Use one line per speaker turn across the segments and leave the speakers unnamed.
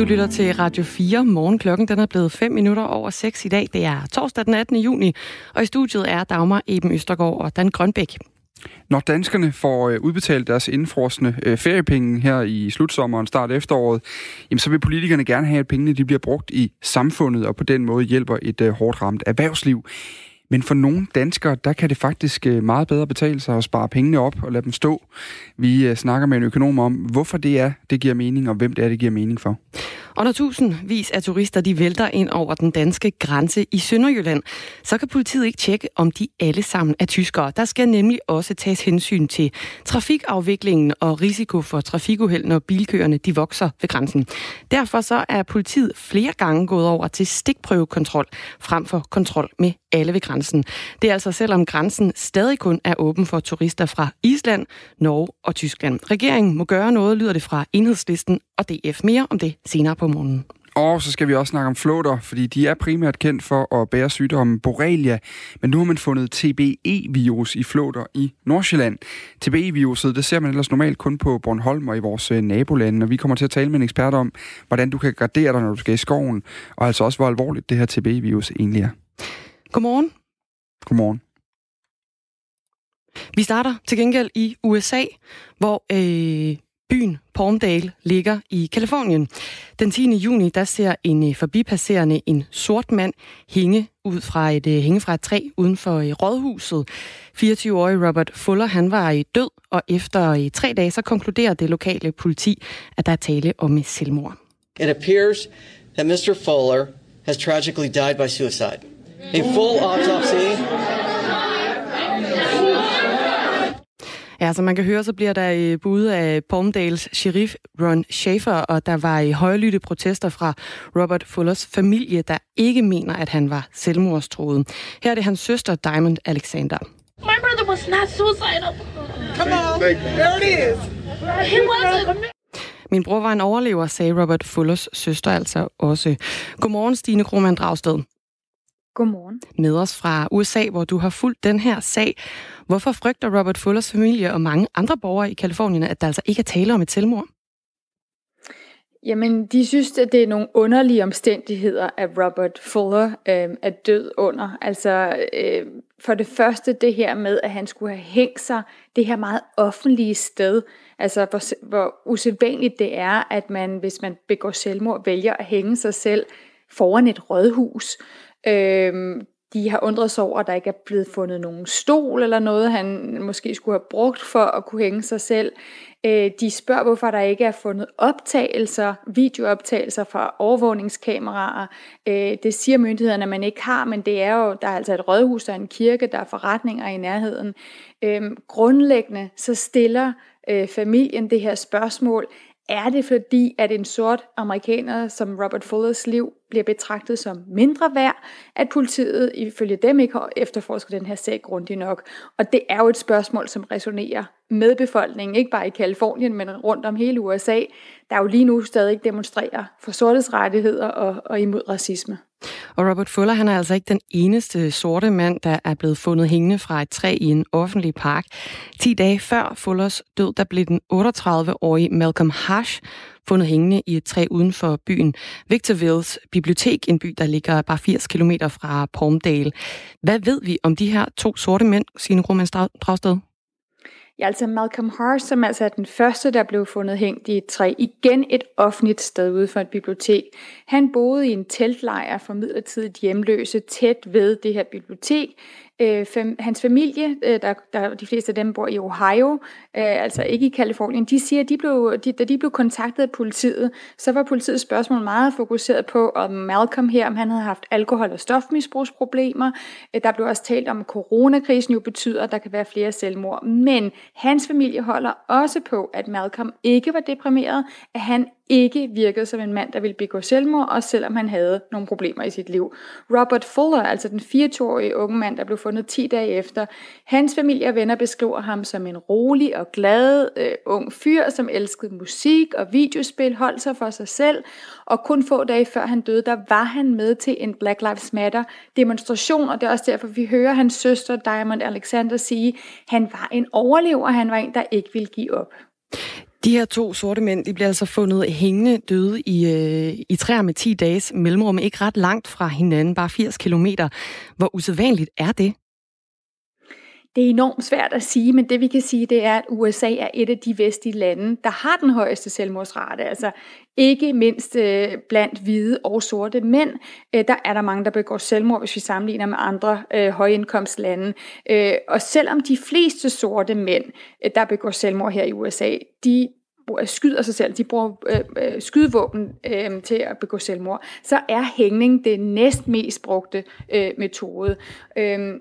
Du lytter til Radio 4 morgen. Klokken den er blevet 5 minutter over 6 i dag. Det er torsdag den 18. juni, og i studiet er Dagmar Eben Østergaard og Dan Grønbæk.
Når danskerne får øh, udbetalt deres indfrosne øh, feriepenge her i slutsommeren, start efteråret, jamen så vil politikerne gerne have, at pengene de bliver brugt i samfundet, og på den måde hjælper et øh, hårdt ramt erhvervsliv. Men for nogle danskere, der kan det faktisk øh, meget bedre betale sig at spare pengene op og lade dem stå. Vi øh, snakker med en økonom om, hvorfor det er, det giver mening, og hvem det er, det giver mening for.
Og når tusindvis af turister de vælter ind over den danske grænse i Sønderjylland, så kan politiet ikke tjekke, om de alle sammen er tyskere. Der skal nemlig også tages hensyn til trafikafviklingen og risiko for trafikuheld, når bilkøerne de vokser ved grænsen. Derfor så er politiet flere gange gået over til stikprøvekontrol frem for kontrol med alle ved grænsen. Det er altså selvom grænsen stadig kun er åben for turister fra Island, Norge og Tyskland. Regeringen må gøre noget, lyder det fra enhedslisten og DF. Mere om det senere på morgenen.
Og så skal vi også snakke om flåter, fordi de er primært kendt for at bære sygdommen Borrelia. Men nu har man fundet TBE-virus i flåter i Nordsjælland. TBE-viruset, det ser man ellers normalt kun på Bornholm og i vores øh, nabolande. Og vi kommer til at tale med en ekspert om, hvordan du kan gardere dig, når du skal i skoven. Og altså også, hvor alvorligt det her TBE-virus egentlig er.
Godmorgen.
Godmorgen.
Vi starter til gengæld i USA, hvor øh, Byen Palmdale ligger i Kalifornien. Den 10. juni der ser en øh, forbipasserende en sort mand hænge ud fra et, øh, hænge fra et træ uden for øh, rådhuset. 24-årige Robert Fuller han var i død, og efter tre dage så konkluderer det lokale politi, at der er tale om et selvmord.
It appears that Mr. Fuller has tragically died by suicide. A full autopsy
Ja, som man kan høre, så bliver der i bud af Palmdales sheriff Ron Schaefer, og der var i højlytte protester fra Robert Fullers familie, der ikke mener, at han var selvmordstroet. Her er det hans søster Diamond Alexander.
My brother was not suicidal.
Come on, there it is.
He wasn't.
Min bror var en overlever, sagde Robert Fullers søster altså også. Godmorgen, Stine Krohmann Dragsted.
Godmorgen.
Med os fra USA, hvor du har fulgt den her sag. Hvorfor frygter Robert Fullers familie og mange andre borgere i Kalifornien, at der altså ikke er tale om et selvmord?
Jamen, de synes, at det er nogle underlige omstændigheder, at Robert Fuller øh, er død under. Altså, øh, for det første det her med, at han skulle have hængt sig det her meget offentlige sted. Altså, hvor, hvor usædvanligt det er, at man, hvis man begår selvmord, vælger at hænge sig selv foran et rådhus. Øh, de har undret sig over, at der ikke er blevet fundet nogen stol eller noget, han måske skulle have brugt for at kunne hænge sig selv. Øh, de spørger, hvorfor der ikke er fundet optagelser, videooptagelser fra overvågningskameraer. Øh, det siger myndighederne, at man ikke har, men det er jo, der er altså et rådhus, der er en kirke, der er forretninger i nærheden. Øh, grundlæggende så stiller øh, familien det her spørgsmål, er det fordi, at en sort amerikaner som Robert Fullers liv bliver betragtet som mindre værd, at politiet ifølge dem ikke har efterforsket den her sag grundigt nok. Og det er jo et spørgsmål, som resonerer med befolkningen, ikke bare i Kalifornien, men rundt om hele USA, der jo lige nu stadig demonstrerer for sortes rettigheder og, og imod racisme.
Og Robert Fuller, han er altså ikke den eneste sorte mand, der er blevet fundet hængende fra et træ i en offentlig park. 10 dage før Fullers død, der blev den 38-årige Malcolm Hash fundet hængende i et træ uden for byen Victorvilles Bibliotek, en by, der ligger bare 80 km fra Palmdale. Hvad ved vi om de her to sorte mænd, sine Roman Dragsted?
Ja, altså Malcolm Harris, som altså er den første, der blev fundet hængt i et træ, igen et offentligt sted ude for et bibliotek. Han boede i en teltlejr for midlertidigt hjemløse tæt ved det her bibliotek, Øh, fam, hans familie, øh, der, der de fleste af dem bor i Ohio, øh, altså ikke i Kalifornien, de siger, at de blev, de, da de blev kontaktet af politiet, så var politiets spørgsmål meget fokuseret på, om Malcolm her, om han havde haft alkohol- og stofmisbrugsproblemer. Øh, der blev også talt om, at coronakrisen jo betyder, at der kan være flere selvmord. Men hans familie holder også på, at Malcolm ikke var deprimeret, at han ikke virkede som en mand, der ville begå selvmord, også selvom han havde nogle problemer i sit liv. Robert Fuller, altså den 24-årige unge mand, der blev fundet 10 dage efter, hans familie og venner beskriver ham som en rolig og glad øh, ung fyr, som elskede musik og videospil, holdt sig for sig selv, og kun få dage før han døde, der var han med til en Black Lives Matter demonstration, og det er også derfor, vi hører hans søster Diamond Alexander sige, han var en overlever, han var en, der ikke ville give op.
De her to sorte mænd, de bliver altså fundet hængende døde i, øh, i træer med 10 dages mellemrum, ikke ret langt fra hinanden, bare 80 kilometer. Hvor usædvanligt er det?
Det er enormt svært at sige, men det vi kan sige, det er, at USA er et af de vestlige lande, der har den højeste selvmordsrate. Altså ikke mindst øh, blandt hvide og sorte mænd, øh, der er der mange, der begår selvmord, hvis vi sammenligner med andre øh, højindkomstlande. Øh, og selvom de fleste sorte mænd, øh, der begår selvmord her i USA, de øh, skyder sig selv, de bruger øh, øh, skydevåben øh, til at begå selvmord, så er hængning det næst mest brugte øh, metode. Øh,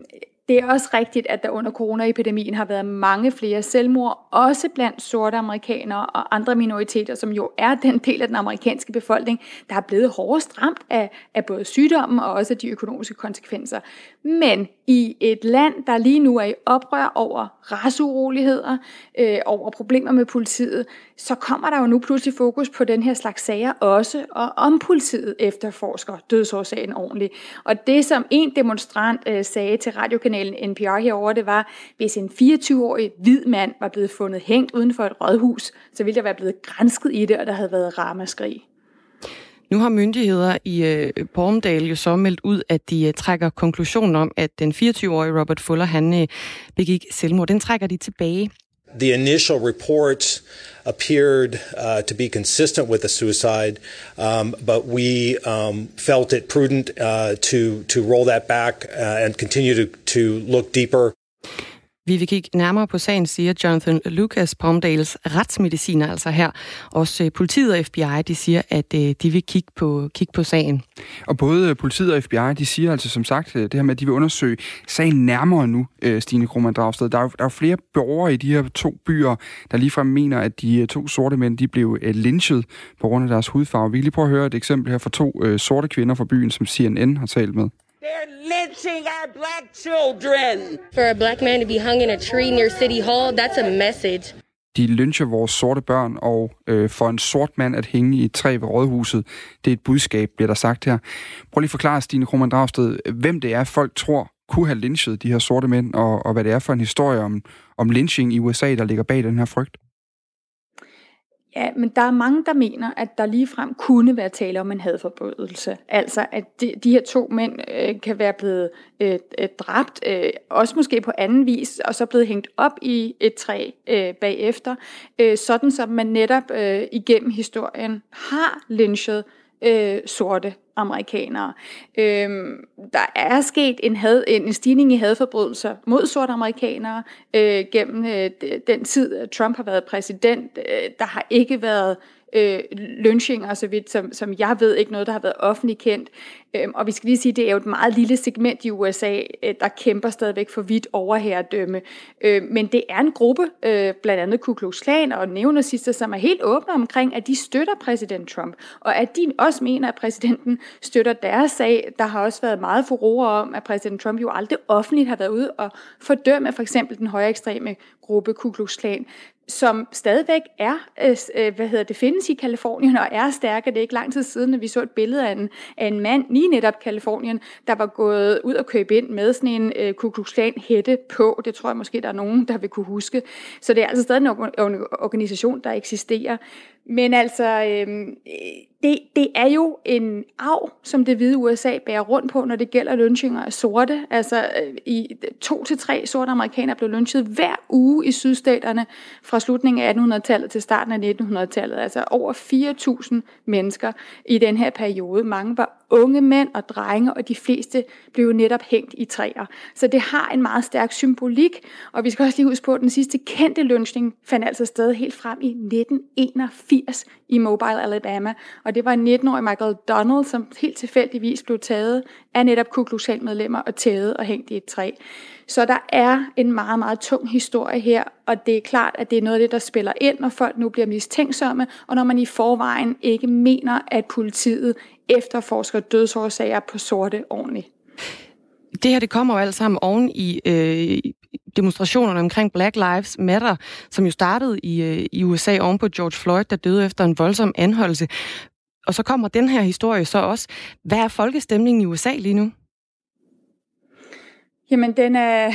det er også rigtigt, at der under coronaepidemien har været mange flere selvmord, også blandt sorte amerikanere og andre minoriteter, som jo er den del af den amerikanske befolkning, der er blevet hårdest ramt af, af både sygdommen og også de økonomiske konsekvenser. Men i et land, der lige nu er i oprør over rasuroligheder, øh, over problemer med politiet, så kommer der jo nu pludselig fokus på den her slags sager også, og om politiet efterforsker dødsårsagen ordentligt. Og det, som en demonstrant øh, sagde til radiokanalen NPR herover, det var, hvis en 24-årig hvid mand var blevet fundet hængt uden for et rådhus, så ville der være blevet grænsket i det, og der havde været ramaskrig.
Nu har myndigheder i øh, Palmdale jo så meldt ud, at de øh, trækker konklusionen om, at den 24-årige Robert Fuller, han øh, begik selvmord. Den trækker de tilbage.
The initial report appeared uh, to be consistent with a suicide, um, but we um, felt it prudent uh, to to roll that back uh, and continue to to look deeper.
Vi vil kigge nærmere på sagen, siger Jonathan Lucas, Palmdales retsmediciner, altså her. Også øh, politiet og FBI, de siger, at øh, de vil kigge på, kigge på sagen.
Og både øh, politiet og FBI, de siger altså som sagt det her med, at de vil undersøge sagen nærmere nu, Stine Krohmann Dragsted. Der er, jo, der er jo flere borgere i de her to byer, der ligefrem mener, at de to sorte mænd, de blev lynchet på grund af deres hudfarve. Vi kan lige prøve at høre et eksempel her fra to sorte kvinder fra byen, som CNN har talt med.
They're lynching our black children.
For a black man to be hung in a tree near City Hall, that's a message.
De lyncher vores sorte børn, og øh, for en sort mand at hænge i et træ ved rådhuset, det er et budskab, bliver der sagt her. Prøv lige at forklare, Stine Krohmann Dragsted, hvem det er, folk tror kunne have lynchet de her sorte mænd, og, og hvad det er for en historie om, om lynching i USA, der ligger bag den her frygt.
Ja, men der er mange, der mener, at der ligefrem kunne være tale om en hadforbrydelse. Altså, at de, de her to mænd øh, kan være blevet øh, øh dræbt, øh, også måske på anden vis, og så blevet hængt op i et træ øh, bagefter, øh, sådan som man netop øh, igennem historien har lynchet øh, sorte amerikanere. Øhm, der er sket en, had, en stigning i hadforbrydelser mod sorte amerikanere øh, gennem øh, den tid, Trump har været præsident. Øh, der har ikke været øh, øh, lynchinger, så vidt som, som jeg ved, ikke noget, der har været offentligt kendt. Øhm, og vi skal lige sige, det er jo et meget lille segment i USA, øh, der kæmper stadigvæk for vidt overherredømme. Øh, men det er en gruppe, øh, blandt andet Ku Klux Klan og neonazister, som er helt åbne omkring, at de støtter præsident Trump, og at de også mener, at præsidenten støtter deres sag. Der har også været meget furore om, at præsident Trump jo aldrig offentligt har været ude og fordømme for eksempel den højre ekstreme gruppe Ku Klux Klan som stadigvæk er, øh, øh, hvad hedder det, findes i Kalifornien og er stærke. Det er ikke lang tid siden, at vi så et billede af en, af en mand, lige netop Kalifornien, der var gået ud og købe ind med sådan en øh, Ku Klux Klan hætte på. Det tror jeg måske, der er nogen, der vil kunne huske. Så det er altså stadig en organisation, der eksisterer. Men altså, øh, det, det er jo en arv, som det hvide USA bærer rundt på, når det gælder lynchinger af sorte. Altså, øh, i to til tre sorte amerikanere blev lynchet hver uge i sydstaterne fra slutningen af 1800-tallet til starten af 1900-tallet. Altså over 4.000 mennesker i den her periode. Mange var unge mænd og drenge, og de fleste blev netop hængt i træer. Så det har en meget stærk symbolik, og vi skal også lige huske på, at den sidste kendte lynchning fandt altså sted helt frem i 1981 i Mobile, Alabama, og det var en 19-årig Michael Donald, som helt tilfældigvis blev taget af netop Ku Klux medlemmer og taget og hængt i et træ. Så der er en meget, meget tung historie her, og det er klart, at det er noget af det, der spiller ind, når folk nu bliver mistænksomme, og når man i forvejen ikke mener, at politiet efterforsker dødsårsager på sorte ordentligt.
Det her det kommer jo alt sammen oven i øh, demonstrationerne omkring Black Lives Matter, som jo startede i, øh, i USA oven på George Floyd, der døde efter en voldsom anholdelse. Og så kommer den her historie så også. Hvad er folkestemningen i USA lige nu?
Jamen, den er,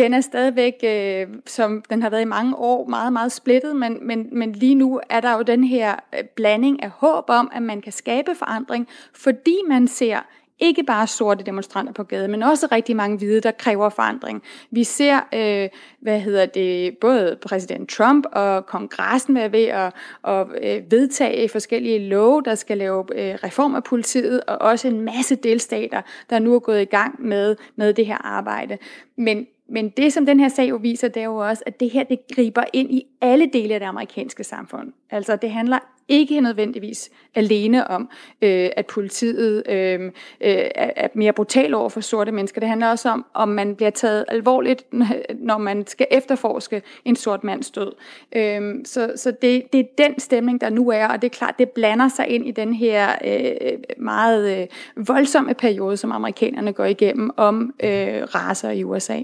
den er stadigvæk, øh, som den har været i mange år, meget, meget splittet, men, men, men lige nu er der jo den her øh, blanding af håb om, at man kan skabe forandring, fordi man ser ikke bare sorte demonstranter på gaden, men også rigtig mange hvide, der kræver forandring. Vi ser, øh, hvad hedder det, både præsident Trump og kongressen være ved at, at øh, vedtage forskellige love, der skal lave øh, reform af politiet, og også en masse delstater, der nu er gået i gang med, med det her arbejde. Men men det, som den her sag jo viser, det er jo også, at det her det griber ind i alle dele af det amerikanske samfund. Altså det handler ikke nødvendigvis alene om, øh, at politiet øh, øh, er mere brutal over for sorte mennesker. Det handler også om, om man bliver taget alvorligt, når man skal efterforske en sort mands død. Øh, så så det, det er den stemning, der nu er, og det er klart, det blander sig ind i den her øh, meget øh, voldsomme periode, som amerikanerne går igennem om øh, raser i USA.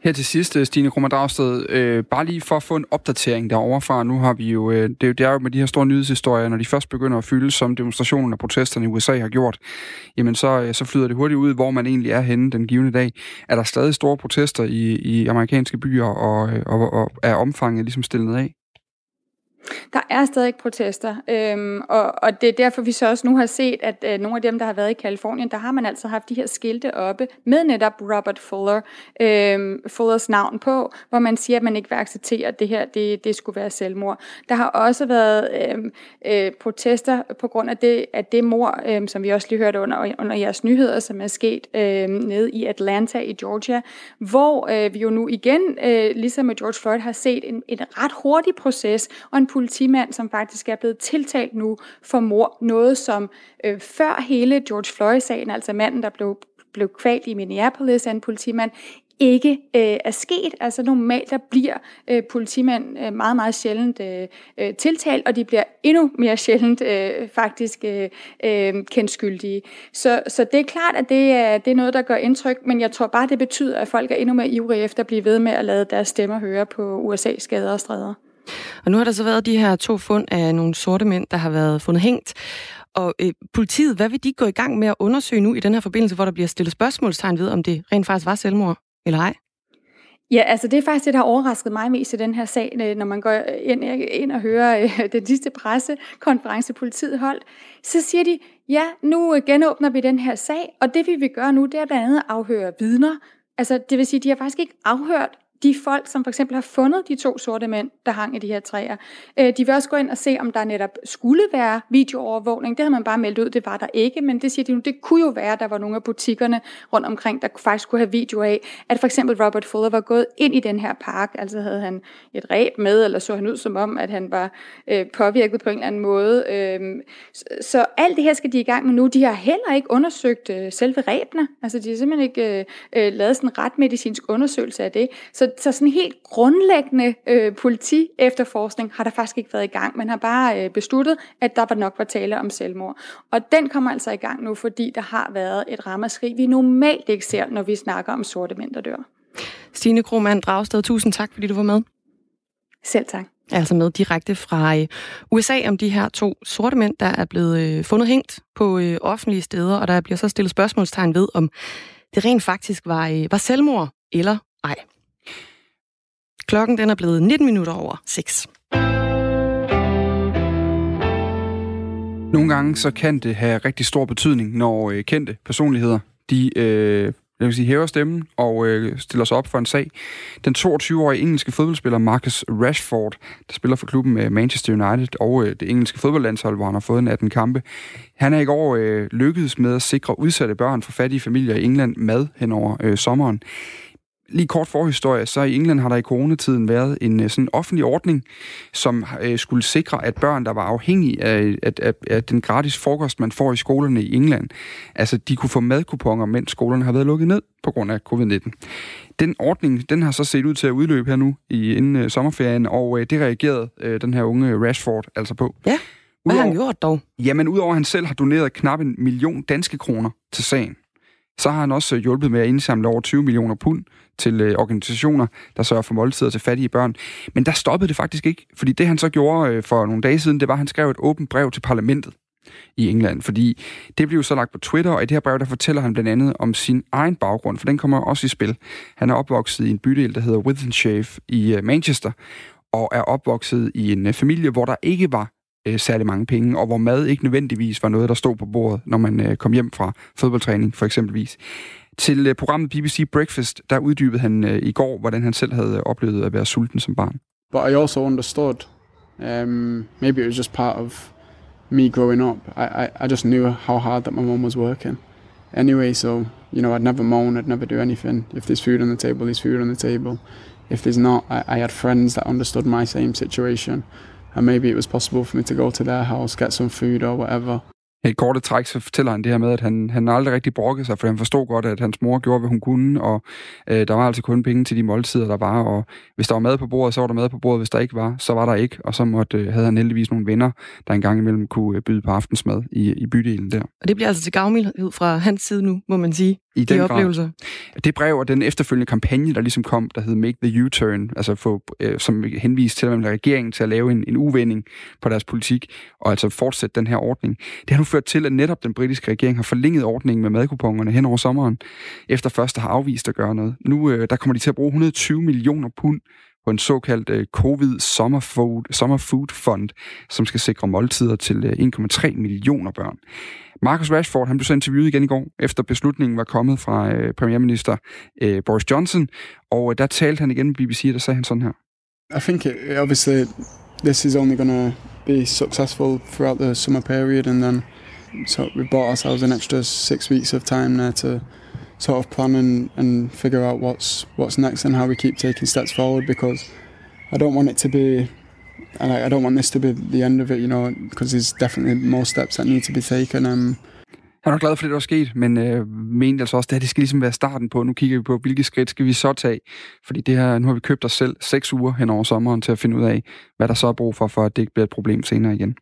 Her til sidst, øh, Stine Krummer Dragsted, øh, bare lige for at få en opdatering derovre fra, nu har vi jo, øh, det, er jo, det er jo med de her store nyhedshistorier, når de først begynder at fylde, som demonstrationen og protesterne i USA har gjort, jamen så, øh, så flyder det hurtigt ud, hvor man egentlig er henne den givende dag. Er der stadig store protester i, i amerikanske byer, og, øh, og, og er omfanget ligesom stillet af?
Der er stadig protester, øhm, og, og det er derfor, vi så også nu har set, at øh, nogle af dem, der har været i Kalifornien, der har man altså haft de her skilte oppe med netop Robert Fuller, øhm, Fullers navn på, hvor man siger, at man ikke vil acceptere, at det her det, det skulle være selvmord. Der har også været øhm, øh, protester på grund af det, at det mor, øhm, som vi også lige hørte under, under jeres nyheder, som er sket øhm, nede i Atlanta i Georgia, hvor øh, vi jo nu igen, øh, ligesom med George Floyd, har set en, en ret hurtig proces og en politimand, som faktisk er blevet tiltalt nu for mor. Noget, som øh, før hele George Floyd-sagen, altså manden, der blev, blev kvalt i Minneapolis af en politimand, ikke øh, er sket. Altså normalt der bliver øh, politimænd øh, meget, meget sjældent øh, øh, tiltalt, og de bliver endnu mere sjældent øh, faktisk øh, øh, kendt skyldige. Så, så det er klart, at det er, det er noget, der gør indtryk, men jeg tror bare, det betyder, at folk er endnu mere ivrige efter at blive ved med at lade deres stemmer høre på USA's gader og stræder.
Og nu har der så været de her to fund af nogle sorte mænd, der har været fundet hængt. Og øh, politiet, hvad vil de gå i gang med at undersøge nu i den her forbindelse, hvor der bliver stillet spørgsmålstegn ved, om det rent faktisk var selvmord eller ej?
Ja, altså det er faktisk det, der har overrasket mig mest i den her sag, øh, når man går ind, ind og hører øh, den sidste pressekonference, politiet holdt. Så siger de, ja, nu øh, genåbner vi den her sag, og det vi vil gøre nu, det er blandt andet at afhøre vidner. Altså det vil sige, de har faktisk ikke afhørt de folk, som for eksempel har fundet de to sorte mænd, der hang i de her træer. Øh, de vil også gå ind og se, om der netop skulle være videoovervågning. Det har man bare meldt ud, det var der ikke, men det siger de nu, det kunne jo være, at der var nogle af butikkerne rundt omkring, der faktisk kunne have video af, at for eksempel Robert Fuller var gået ind i den her park, altså havde han et ræb med, eller så han ud som om, at han var øh, påvirket på en eller anden måde. Øh, så, så alt det her skal de i gang med nu. De har heller ikke undersøgt øh, selve ræbene, altså de har simpelthen ikke øh, øh lavet sådan en ret medicinsk undersøgelse af det. Så så, sådan helt grundlæggende øh, politi efterforskning har der faktisk ikke været i gang. Man har bare øh, besluttet, at der var nok var tale om selvmord. Og den kommer altså i gang nu, fordi der har været et ramaskrig, vi normalt ikke ser, når vi snakker om sorte mænd, der dør.
Stine Krohmann Dragsted, tusind tak, fordi du var med.
Selv tak.
Altså med direkte fra øh, USA om de her to sorte mænd, der er blevet øh, fundet hængt på øh, offentlige steder, og der bliver så stillet spørgsmålstegn ved, om det rent faktisk var, var selvmord eller ej. Klokken den er blevet 19 minutter over 6.
Nogle gange så kan det have rigtig stor betydning, når øh, kendte personligheder de øh, jeg vil sige, hæver stemmen og øh, stiller sig op for en sag. Den 22-årige engelske fodboldspiller Marcus Rashford, der spiller for klubben øh, Manchester United og øh, det engelske fodboldlandshold, hvor han har fået en 18 kampe, han er i går øh, lykkedes med at sikre udsatte børn fra fattige familier i England mad hen over øh, sommeren lige kort forhistorie, så i England har der i coronatiden været en øh, sådan offentlig ordning, som øh, skulle sikre, at børn, der var afhængige af, af, af, af den gratis frokost, man får i skolerne i England, altså de kunne få madkuponger, mens skolerne har været lukket ned på grund af covid-19. Den ordning, den har så set ud til at udløbe her nu i inden øh, sommerferien, og øh, det reagerede øh, den her unge Rashford altså på.
Ja, hvad har han gjort dog?
Jamen, udover at han selv har doneret knap en million danske kroner til sagen, så har han også øh, hjulpet med at indsamle over 20 millioner pund til øh, organisationer, der sørger for måltider til fattige børn. Men der stoppede det faktisk ikke, fordi det han så gjorde øh, for nogle dage siden, det var, at han skrev et åbent brev til parlamentet. i England, fordi det blev så lagt på Twitter, og i det her brev, der fortæller han blandt andet om sin egen baggrund, for den kommer også i spil. Han er opvokset i en bydel, der hedder Withenshave i Manchester, og er opvokset i en familie, hvor der ikke var øh, særlig mange penge, og hvor mad ikke nødvendigvis var noget, der stod på bordet, når man øh, kom hjem fra fodboldtræning, for eksempelvis. Til øh, programmet BBC Breakfast, der uddybede han øh, i går, hvordan han selv havde øh, oplevet at være sulten som barn.
But I also understood, um, maybe it was just part of me growing up. I, I, I just knew how hard that my mom was working. Anyway, so, you know, I'd never moan, I'd never do anything. If there's food on the table, there's food on the table. If there's not, I, I had friends that understood my same situation. And maybe it was possible for me to go to their house, get some food or whatever.
Et korte træk, så fortæller han det her med, at han, han aldrig rigtig brokkede sig, for han forstod godt, at hans mor gjorde, hvad hun kunne, og øh, der var altså kun penge til de måltider, der var, og hvis der var mad på bordet, så var der mad på bordet, hvis der ikke var, så var der ikke, og så måtte, øh, havde han heldigvis nogle venner, der engang imellem kunne øh, byde på aftensmad i, i bydelen der.
Og det bliver altså til gavmildhed fra hans side nu, må man sige,
I
de
den
oplevelser.
Grad. Det brev og den efterfølgende kampagne, der ligesom kom, der hed Make the U-Turn, altså få, øh, som henviste til, at regeringen til at lave en, en uvending på deres politik, og altså fortsætte den her ordning. Det har nu ført til, at netop den britiske regering har forlænget ordningen med madkuponerne hen over sommeren, efter først at have afvist at gøre noget. Nu øh, der kommer de til at bruge 120 millioner pund på en såkaldt øh, Covid Summer Food, Summer Food Fund, som skal sikre måltider til øh, 1,3 millioner børn. Marcus Rashford han blev så interviewet igen i går, efter beslutningen var kommet fra øh, premierminister øh, Boris Johnson, og øh, der talte han igen med BBC, og der sagde han sådan her.
I think it, obviously this is only going to be successful throughout the summer period, and then so we bought ourselves an extra six weeks of time there to sort of plan and, and figure out what's what's next and how we keep taking steps forward because I don't want it to be and I, I don't want this to be the end of it, you know, because there's definitely more steps that need to be taken. Um,
Han var glad for det, der var sket, men øh, mente altså også, at det skal ligesom være starten på. Nu kigger vi på, hvilke skridt skal vi så tage? Fordi det her, nu har vi købt os selv seks uger hen over sommeren til at finde ud af, hvad der så er brug for, for at det ikke bliver et problem senere igen.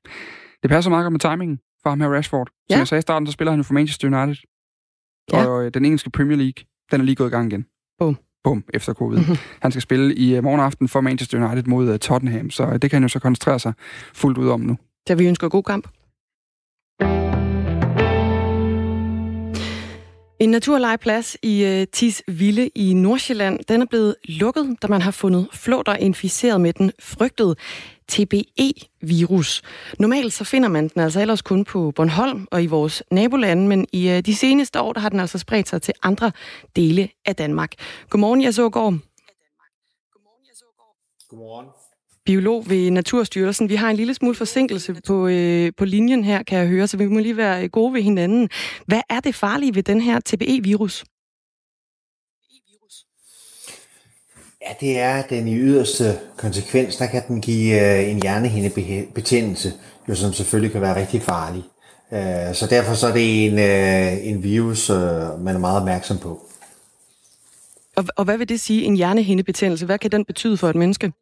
Det passer meget godt med timingen for ham her Rashford. Som
Ja.
jeg sagde i starten, så spiller han jo for Manchester United.
Ja.
Og øh, den engelske Premier League, den er lige gået i gang igen.
Bum.
Bum, efter covid. Han skal spille i øh, morgen aften for Manchester United mod øh, Tottenham, så øh, det kan han jo så koncentrere sig fuldt ud om nu.
Så vi ønsker god kamp. En naturlegeplads i øh, Tisvilde i Nordsjælland, den er blevet lukket, da man har fundet flåter inficeret med den frygtede TBE-virus. Normalt så finder man den altså ellers kun på Bornholm og i vores nabolande, men i øh, de seneste år der har den altså spredt sig til andre dele af Danmark. Godmorgen, jeg så går.
Godmorgen.
biolog ved Naturstyrelsen. Vi har en lille smule forsinkelse på, øh, på linjen her, kan jeg høre, så vi må lige være gode ved hinanden. Hvad er det farlige ved den her TBE-virus?
Ja, det er den i yderste konsekvens, der kan den give øh, en hjernehindebetændelse, jo som selvfølgelig kan være rigtig farlig. Øh, så derfor så er det en, øh, en virus, man er meget opmærksom på.
Og, og hvad vil det sige, en hjernehindebetændelse? Hvad kan den betyde for et menneske?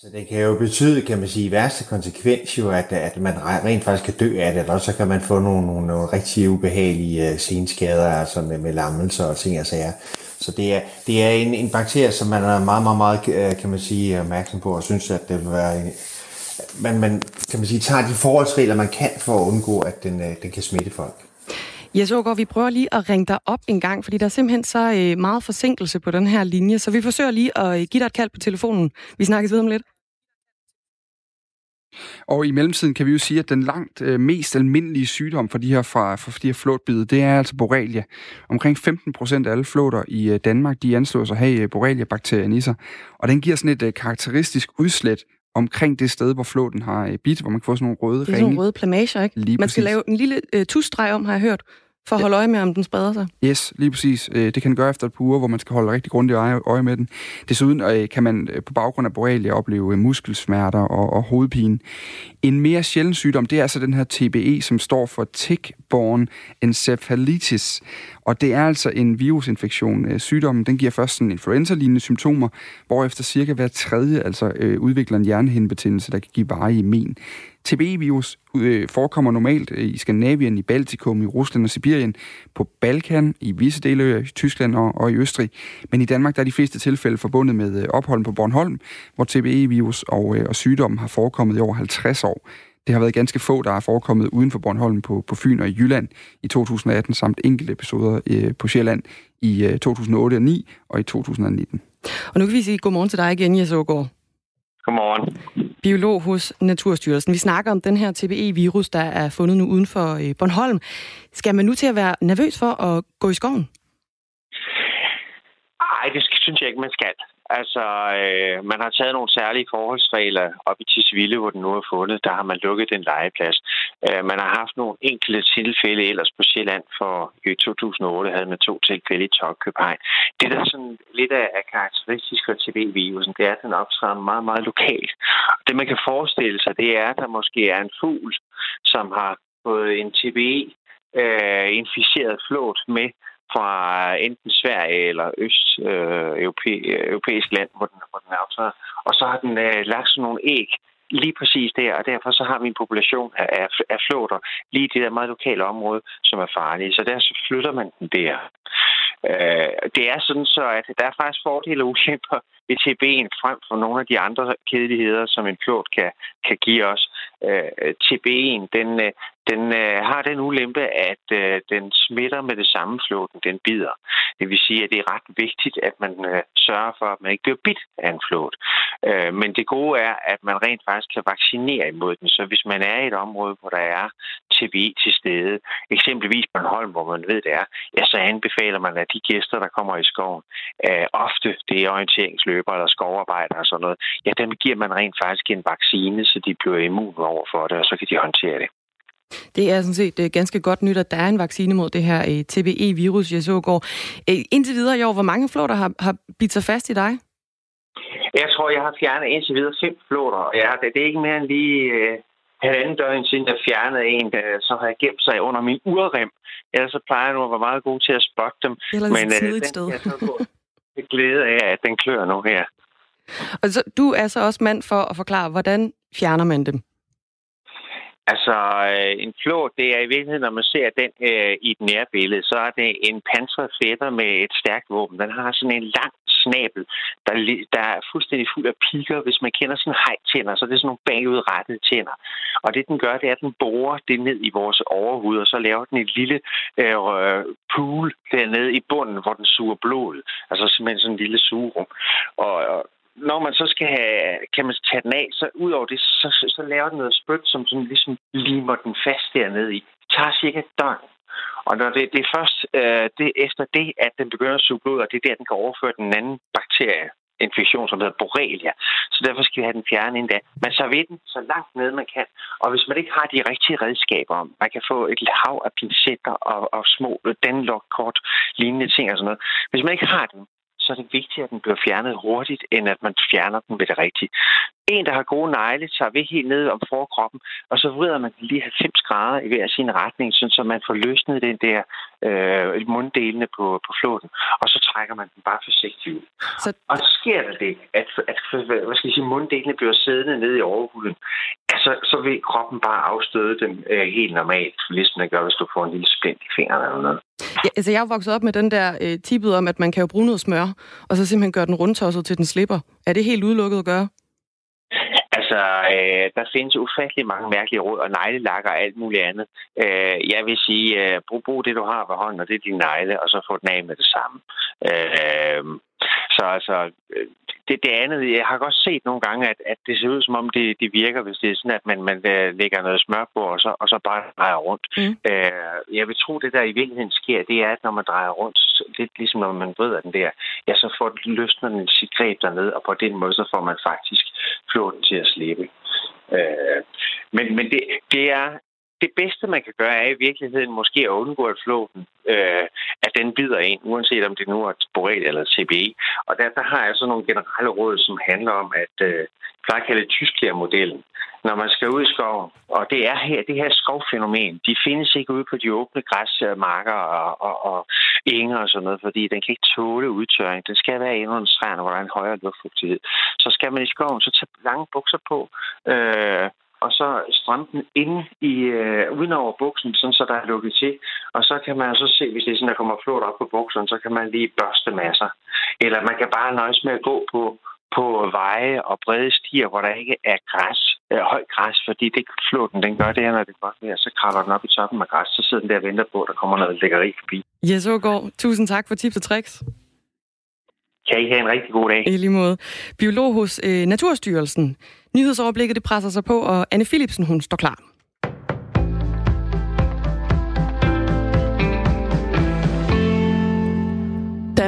Så det kan jo betyde, kan man sige, i værste konsekvens jo, at, at man rent faktisk kan dø af det, eller så kan man få nogle, nogle, nogle rigtig ubehagelige øh, senskader, altså med, med lammelser og ting og sager. Så det er, det er en, en bakterie, som man er meget, meget, meget, øh, kan man sige, opmærksom på, og synes, at det vil være en, man, man, kan man sige, tager de forholdsregler, man kan for at undgå, at den, øh, den kan smitte folk.
Jeg så godt, vi prøver lige at ringe dig op en gang, fordi der er simpelthen så øh, meget forsinkelse på den her linje, så vi forsøger lige at øh, give dig et kald på telefonen. Vi snakkes videre om lidt.
Og i mellemtiden kan vi jo sige, at den langt øh, mest almindelige sygdom for de her, fra, for de her flåtbide, det er altså borrelia. Omkring 15 procent af alle flåter i øh, Danmark, de anslås at have øh, borrelia-bakterien i sig. Og den giver sådan et øh, karakteristisk udslæt omkring det sted, hvor flåten har øh, bidt, hvor man kan få sådan nogle røde
Det er sådan
ringe.
nogle røde plamager, ikke?
Lige
Man skal
præcis.
lave en lille øh, tusstreg om, har jeg hørt, for at holde øje med, om den spreder sig.
Yes, lige præcis. Øh, Det kan den gøre efter et par uger, hvor man skal holde rigtig grundigt øje, med den. Desuden øh, kan man øh, på baggrund af borrelia opleve muskelsmerter og, og hovedpine. En mere sjælden sygdom, det er altså den her TBE, som står for Tick-Borne Encephalitis. Og det er altså en virusinfektion. Sygdommen den giver først sådan influenza-lignende symptomer, hvorefter cirka hver tredje altså udvikler en hjernehindebetændelse, der kan give varige men. TBE-virus øh, forekommer normalt øh, i Skandinavien, i Baltikum, i Rusland og Sibirien, på Balkan, i visse dele af Tyskland og, og i Østrig. Men i Danmark der er de fleste tilfælde forbundet med øh, ophold på Bornholm, hvor TBE-virus og, øh, og sygdommen har forekommet i over 50 år. det har været ganske få, der er forekommet uden for Bornholm på, på Fyn og i Jylland i 2018, samt enkelte episoder øh, på Sjælland i øh, 2008 og 9 og i 2019.
Og nu kan vi sige godmorgen til dig igen, Jes Ågaard.
Godmorgen.
Biolog hos Naturstyrelsen. Vi snakker om den her TBE-virus, der er fundet nu uden for øh, Bornholm. Skal man nu til at være nervøs for at gå i skoven?
Nej, det synes jeg ikke, man skal. Altså, øh, man har taget nogle særlige forholdsregler op i Tisvilde, hvor den nu er fundet. Der har man lukket den legeplads. Øh, man har haft nogle enkelte tilfælde ellers på Sjælland, for i 2008 havde man to tilfælde i Tokkøbenhavn. Det, der er sådan lidt af, af karakteristisk for TB-virusen, det er, at den optræder meget, meget lokalt. Det, man kan forestille sig, det er, at der måske er en fugl, som har fået en TBE øh, inficeret flåt med fra enten Sverige eller øst øh, europæ, øh, europæisk land, hvor den, hvor den er Og så har den øh, lagt sådan nogle æg lige præcis der, og derfor så har vi en population af, af flåter lige i det der meget lokale område, som er farlige. Så der så flytter man den der. Øh, det er sådan så, at der er faktisk fordele og ulemper ved TB'en frem for nogle af de andre kedeligheder, som en flåt kan, kan give os. Øh, TB'en, den, øh, den øh, har den ulempe, at øh, den smitter med det samme flåten, den bider. Det vil sige, at det er ret vigtigt, at man øh, sørger for, at man ikke bliver bidt af en flåt. Øh, men det gode er, at man rent faktisk kan vaccinere imod den. Så hvis man er i et område, hvor der er TB til stede, eksempelvis på en hvor man ved, det er, ja, så anbefaler man, at de gæster, der kommer i skoven, øh, ofte det er orienteringsløber eller skovarbejdere og sådan noget, ja, dem giver man rent faktisk en vaccine, så de bliver immun over for det, og så kan de håndtere det.
Det er sådan set er ganske godt nyt, at der er en vaccine mod det her øh, TBE-virus, jeg så går. Øh, indtil videre i år, hvor mange flåter har, har bidt sig fast i dig?
Jeg tror, jeg har fjernet indtil videre fem flåter, og jeg har, det, det er ikke mere end lige øh, halvanden døgn siden jeg fjernede en, der, så har jeg gemt sig under min urrem. Ellers så plejer jeg nu at være meget god til at spotte dem.
Eller Men øh, den sted. jeg så
glæde af, at den klør nu her.
Og så, du er så også mand for at forklare, hvordan fjerner man dem?
Altså, øh, en flå, det er i virkeligheden, når man ser den øh, i et nærbillede, så er det en pansret fætter med et stærkt våben. Den har sådan en lang snabel, der, der er fuldstændig fuld af piker. Hvis man kender sådan hejtænder, så er det sådan nogle bagudrettede tænder. Og det, den gør, det er, at den borer det ned i vores overhud, og så laver den et lille øh, øh pool dernede i bunden, hvor den suger blodet. Altså simpelthen sådan en lille sugerum. Og, når man så skal have, kan man tage den af, så ud over det, så, så, så laver den noget spyt, som sådan ligesom limer den fast dernede i. Det tager cirka et døgn. Og når det, det er først øh, det, efter det, at den begynder at suge blod, og det er der, den kan overføre den anden bakterie, infektion, som hedder borrelia. Så derfor skal vi have den fjernet endda. Man så ved den så langt ned, man kan. Og hvis man ikke har de rigtige redskaber, man kan få et hav af pincetter og, og små danlokkort, lignende ting og sådan noget. Hvis man ikke har dem, så er det vigtigt, at den bliver fjernet hurtigt, end at man fjerner den ved det rigtige. En, der har gode negle, tager vi helt ned om forkroppen, og så vrider man den lige 90 grader i hver sin retning, så man får løsnet den der øh, munddelene på, på flåten, og så trækker man den bare forsigtigt ud. Så... Og så sker der det, at, at hvad skal jeg sige, munddelene bliver siddende ned i overhuden, altså, så vil kroppen bare afstøde dem øh, helt normalt, ligesom det gør, hvis du får en lille splint i fingrene eller noget.
Ja, altså jeg er vokset op med den der øh, tippet om, at man kan jo bruge noget smør, og så simpelthen gøre den rundtosset til den slipper. Er det helt udelukket at gøre?
Øh, der findes ufattelig mange mærkelige råd, og neglelakker og alt muligt andet. Øh, jeg vil sige, øh, brug, brug det, du har ved hånden, og det er din negle, og så få den af med det samme. Øh, så altså, det, det andet, jeg har godt set nogle gange, at, at det ser ud som om, det, det virker, hvis det er sådan, at man, man uh, lægger noget smør på, og så, og så bare drejer rundt. Mm. Uh, jeg vil tro, det der i virkeligheden sker, det er, at når man drejer rundt, lidt ligesom når man vrider den der, ja, så får den løsner den sit greb dernede, og på den måde, så får man faktisk flåten til at slippe. Uh, men men det, det er det bedste, man kan gøre, er i virkeligheden måske at undgå, at flåten, øh, at den bider ind, uanset om det nu er borrel eller CBE. Og der, der har jeg så nogle generelle råd, som handler om, at øh, plejer at kalde modellen når man skal ud i skoven. Og det er her, det her skovfænomen, de findes ikke ude på de åbne græsmarker og, og, og enger og sådan noget, fordi den kan ikke tåle udtørring. Den skal være inde under træerne, hvor der er en højere luftfugtighed. Så skal man i skoven, så tage lange bukser på, øh, og så stramme den ind i, øh, uden over buksen, sådan, så der er lukket til. Og så kan man så se, hvis det er sådan, der kommer flot op på bukserne, så kan man lige børste masser. Eller man kan bare nøjes med at gå på, på veje og brede stier, hvor der ikke er græs, øh, høj græs, fordi det flåten, den gør det her, når det er godt vejr, så kravler den op i toppen af græs, så sidder den der og venter på, at der kommer noget lækkeri forbi.
Jes Ågaard, tusind tak for tips og tricks.
Kan I have en rigtig god dag.
I lige måde. Biolog hos øh, Naturstyrelsen. Nyhedsoverblikket det presser sig på, og Anne Philipsen hun står klar.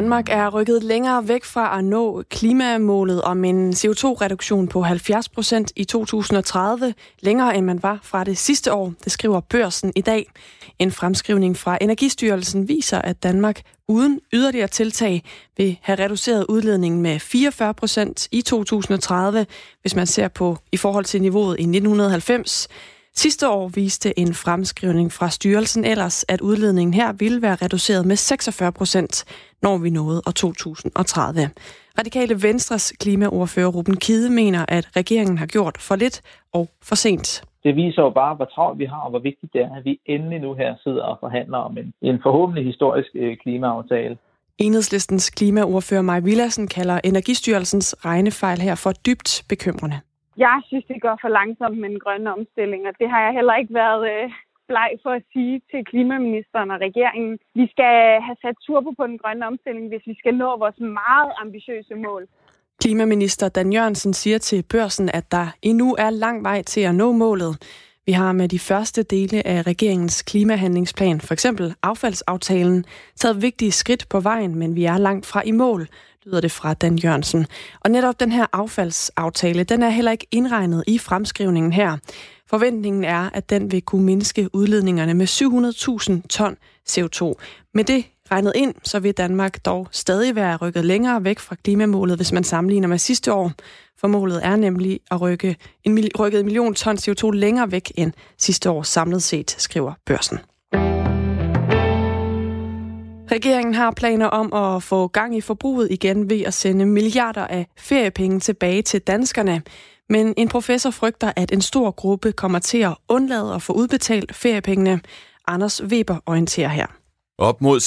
Danmark er rykket længere væk fra at nå klimamålet om en CO2-reduktion på 70 procent i 2030, længere end man var fra det sidste år, det skriver børsen i dag. En fremskrivning fra Energistyrelsen viser, at Danmark uden yderligere tiltag vil have reduceret udledningen med 44 procent i 2030, hvis man ser på i forhold til niveauet i 1990. Sidste år viste en fremskrivning fra styrelsen ellers, at udledningen her ville være reduceret med 46 procent, når vi nåede år 2030. Radikale Venstres klimaordfører Ruben Kide mener, at regeringen har gjort for lidt og for sent.
Det viser jo bare, hvor travlt vi har, og hvor vigtigt det er, at vi endelig nu her sidder og forhandler om en, en forhåbentlig historisk øh, klimaaftale.
Enhedslistens klimaordfører Maj Villassen kalder Energistyrelsens regnefejl her for dybt bekymrende.
Jeg synes, det går for langsomt med den grønne omstilling, og det har jeg heller ikke været øh, bleg for at sige til klimaministeren og regeringen. Vi skal have sat turbo på den grønne omstilling, hvis vi skal nå vores meget ambitiøse mål.
Klimaminister Dan Jørgensen siger til børsen, at der endnu er lang vej til at nå målet. Vi har med de første dele af regeringens klimahandlingsplan, for eksempel affaldsaftalen, taget vigtige skridt på vejen, men vi er langt fra i mål, lyder det fra Dan Jørgensen. Og netop den her affaldsaftale, den er heller ikke indregnet i fremskrivningen her. Forventningen er, at den vil kunne mindske udledningerne med 700.000 ton CO2. Med det regnet ind, så vil Danmark dog stadig være rykket længere væk fra klimamålet, hvis man sammenligner med sidste år. For målet er nemlig at rykke en, rykke en million ton CO2 længere væk end sidste år samlet set, skriver børsen. Regeringen har planer om at få gang i forbruget igen ved at sende milliarder af feriepenge tilbage til danskerne. Men en professor frygter, at en stor gruppe kommer til at undlade at få udbetalt feriepengene. Anders Weber orienterer her.
Op mod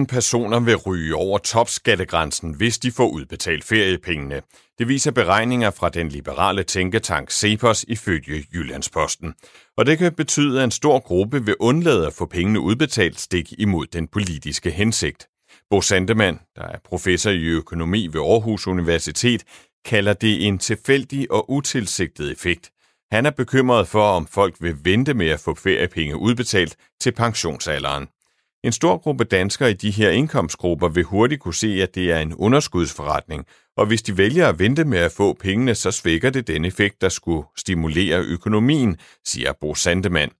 96.000 personer vil ryge over topskattegrænsen, hvis de får udbetalt feriepengene. Det viser beregninger fra den liberale tænketank Cepos ifølge Jyllandsposten. Og det kan betyde, at en stor gruppe vil undlade at få pengene udbetalt stik imod den politiske hensigt. Bo Sandemann, der er professor i økonomi ved Aarhus Universitet, kalder det en tilfældig og utilsigtet effekt. Han er bekymret for, om folk vil vente med at få feriepenge udbetalt til pensionsalderen. En stor gruppe danskere i de her indkomstgrupper vil hurtigt kunne se, at det er en underskudsforretning, og hvis de vælger at vente med at få pengene, så svækker det den effekt, der skulle stimulere økonomien, siger Bo Sandemann.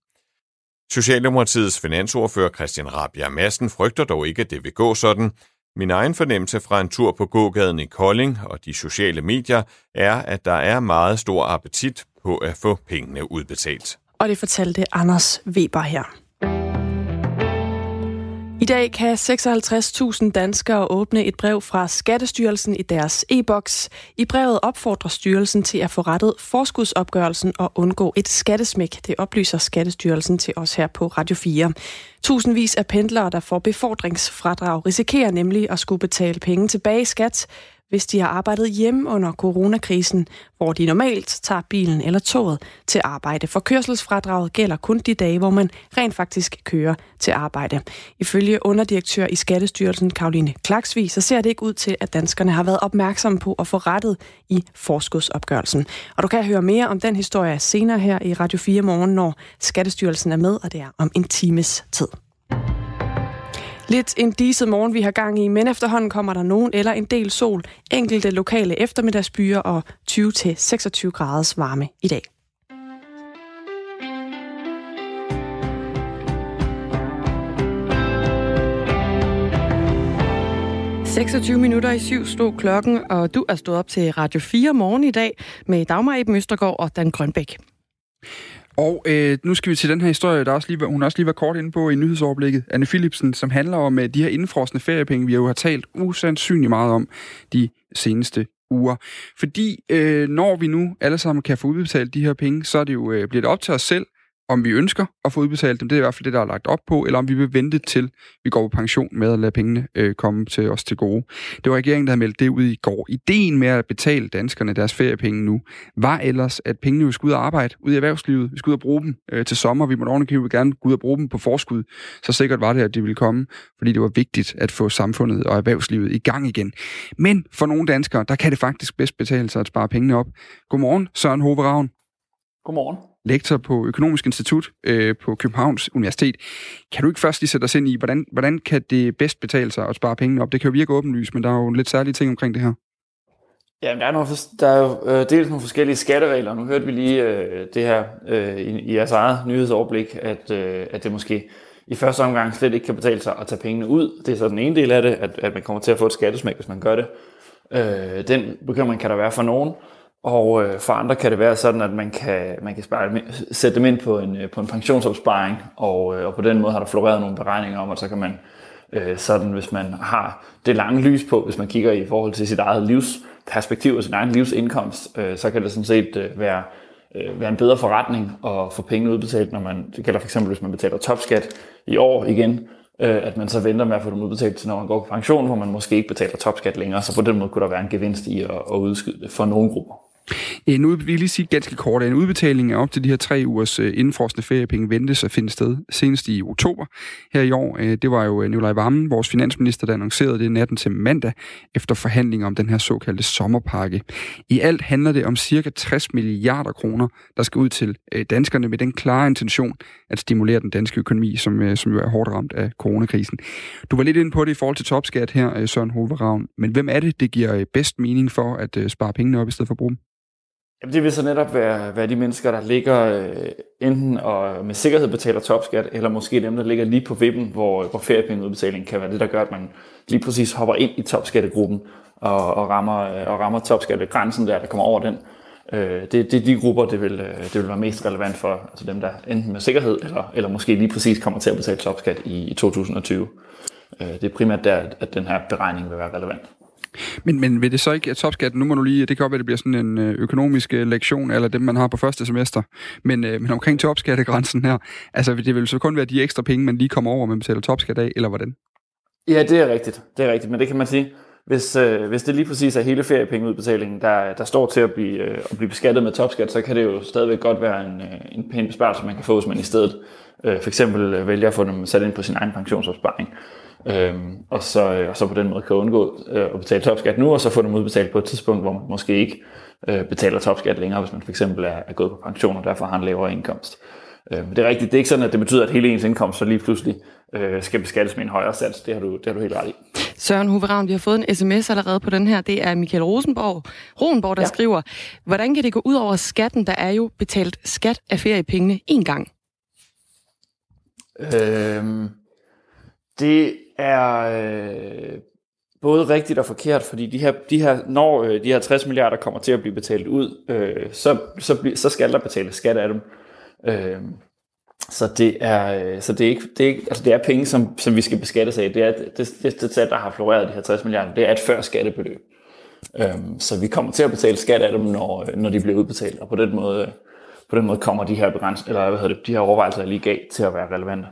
Socialdemokratiets finansordfører Christian Rabia Madsen frygter dog ikke, at det vil gå sådan. Min egen fornemmelse fra en tur på gågaden i Kolding og de sociale medier er, at der er meget stor appetit på at få pengene udbetalt.
Og det fortalte Anders Weber her. I dag kan 56.000 danskere åbne et brev fra Skattestyrelsen i deres e-boks. I brevet opfordrer styrelsen til at få rettet forskudsopgørelsen og undgå et skattesmæk. Det oplyser Skattestyrelsen til os her på Radio 4. Tusindvis af pendlere, der får befordringsfradrag, risikerer nemlig at skulle betale penge tilbage i skat, hvis de har arbejdet hjemme under coronakrisen, hvor de normalt tager bilen eller toget til arbejde. For kørselsfradraget gælder kun de dage, hvor man rent faktisk kører til arbejde. Ifølge underdirektør i Skattestyrelsen, Karoline Klaksvig, så ser det ikke ud til, at danskerne har været opmærksomme på at få rettet i forskudsopgørelsen. Og du kan høre mere om den historie senere her i Radio 4 morgen, når Skattestyrelsen er med, og det er om en times tid. Lidt en diset morgen, vi har gang i, men efterhånden kommer der nogen eller en del sol, enkelte lokale eftermiddagsbyer og 20-26 graders varme i dag. – 26 minutter i syv stod klokken, og du er stået op til Radio 4 morgen i dag med Dagmar Eben Østergaard og Dan Grønbæk.
Og øh, nu skal vi til den her historie, der også lige, hun også lige var kort inde på i nyhedsoverblikket, Anne Philipsen, som handler om uh, de her indfrosne feriepenge, vi jo har talt usandsynligt meget om de seneste uger. Fordi øh, når vi nu alle sammen kan få udbetalt de her penge, så er det jo, øh, bliver det op til os selv om vi ønsker at få udbetalt dem, det er i hvert fald det, der er lagt op på, eller om vi vil vente til, vi går på pension med at lade pengene øh, komme til os til gode. Det var regeringen, der havde meldt det ud i går. Ideen med at betale danskerne deres feriepenge nu, var ellers, at pengene vi skulle ud og arbejde, ud i erhvervslivet, vi skulle ud og bruge dem øh, til sommer, vi måtte ordentligt gerne gå ud og bruge dem på forskud. Så sikkert var det, at de ville komme, fordi det var vigtigt at få samfundet og erhvervslivet i gang igen. Men for nogle danskere, der kan det faktisk bedst betale sig at spare pengene op. Godmorgen, Søren Hove Ravn.
Godmorgen.
Lektor på Økonomisk Institut øh, på Københavns Universitet. Kan du ikke først lige sætte os ind i, hvordan, hvordan kan det bedst betale sig at spare pengene op? Det kan jo virke åbenlyst, men der er jo lidt særlige ting omkring det her.
Ja, der er, nogle, der er jo øh, dels nogle forskellige skatteregler. Nu hørte vi lige øh, det her øh, i, i jeres eget nyhedsoverblik, at, øh, at det måske i første omgang slet ikke kan betale sig at tage pengene ud. Det er så den ene del af det, at, at man kommer til at få et skattesmæk, hvis man gør det. Øh, den bekymring kan der være for nogen. Og øh, for andre kan det være sådan, at man kan, man kan spare, sætte dem ind på en, øh, på en pensionsopsparing, og, øh, og på den måde har der floreret nogle beregninger om, at så kan man øh, sådan, hvis man har det lange lys på, hvis man kigger i forhold til sit eget livsperspektiv og sin egen livsindkomst, øh, så kan det sådan set øh, være, øh, være en bedre forretning at få penge udbetalt, når man, det gælder for eksempel, hvis man betaler topskat i år igen, øh, at man så venter med at få dem udbetalt til, når man går på pension, hvor man måske ikke betaler topskat længere, så på den måde kunne der være en gevinst i at, at udskyde det for nogle grupper.
Øh, en ud, vi lige sige ganske kort, en udbetaling af op til de her tre ugers øh, indfrosne feriepenge ventes at finde sted senest i oktober her i år. Øh, det var jo Nikolaj Vammen, vores finansminister, der annoncerede det natten til mandag efter forhandlinger om den her såkaldte sommerpakke. I alt handler det om cirka 60 milliarder kroner, der skal ud til danskerne med den klare intention at stimulere den danske økonomi, som, som jo er hårdt ramt af coronakrisen. Du var lidt inde på det i forhold til topskat her, Søren Hoveravn, men hvem er det, det giver bedst mening for at spare pengene op i stedet for at bruge dem?
Jamen, det vil så netop være, være de mennesker, der ligger øh, enten og med sikkerhed betaler topskat, eller måske dem, der ligger lige på vippen, hvor, hvor feriepengeudbetaling kan være det, der gør, at man lige præcis hopper ind i topskattegruppen og, og rammer, øh, og rammer topskattegrænsen der, der kommer over den. Øh, det, det er de grupper, det vil, øh, det vil være mest relevant for, altså dem, der enten med sikkerhed, eller, eller måske lige præcis kommer til at betale topskat i, i 2020. Øh, det er primært der, at den her beregning vil være relevant.
Men, men vil det så ikke, at topskatten, nu må du lige, det kan godt være, det bliver sådan en øh, økonomisk øh, lektion, eller dem, man har på første semester, men, øh, men omkring topskattegrænsen her, altså det vil så kun være de ekstra penge, man lige kommer over, man betaler topskat af, eller hvordan?
Ja, det er rigtigt, det er rigtigt, men det kan man sige, hvis, øh, hvis det lige præcis er hele feriepengeudbetalingen, der, der står til at blive, øh, at blive beskattet med topskat, så kan det jo stadigvæk godt være en, øh, en pæn besparelse, man kan få, hvis man i stedet øh, for eksempel vælger at få dem sat ind på sin egen pensionsopsparing. Øhm, og, så, øh, og så på den måde kan undgå øh, at betale topskat nu, og så få dem udbetalt på et tidspunkt, hvor man måske ikke øh, betaler topskat længere, hvis man for eksempel er, er gået på pension og derfor har en lavere indkomst. Øh, det er rigtigt, det er ikke sådan, at det betyder, at hele ens indkomst så lige pludselig øh, skal beskattes med en højere sats. Det har du, det har du helt ret i.
Søren Huveravn, vi har fået en sms allerede på den her. Det er Michael Rosenborg, Rosenborg der ja. skriver, hvordan kan det gå ud over skatten? Der er jo betalt skat af feriepengene én gang.
Øhm, det er øh, både rigtigt og forkert, fordi de her, de her, når øh, de her 60 milliarder kommer til at blive betalt ud, øh, så, så, bl- så skal der betales skat af dem. Øh, så det er, øh, så det er ikke, det er ikke, altså det er penge, som, som vi skal beskattes af. Det er det, det, det, der har floreret de her 60 milliarder, det er et før skattebeløb. Øhm, så vi kommer til at betale skat af dem, når, øh, når de bliver udbetalt, og på den måde, på den måde kommer de her begræns, eller hvad hedder det, de her overvejelser, jeg lige gav, til at være relevante.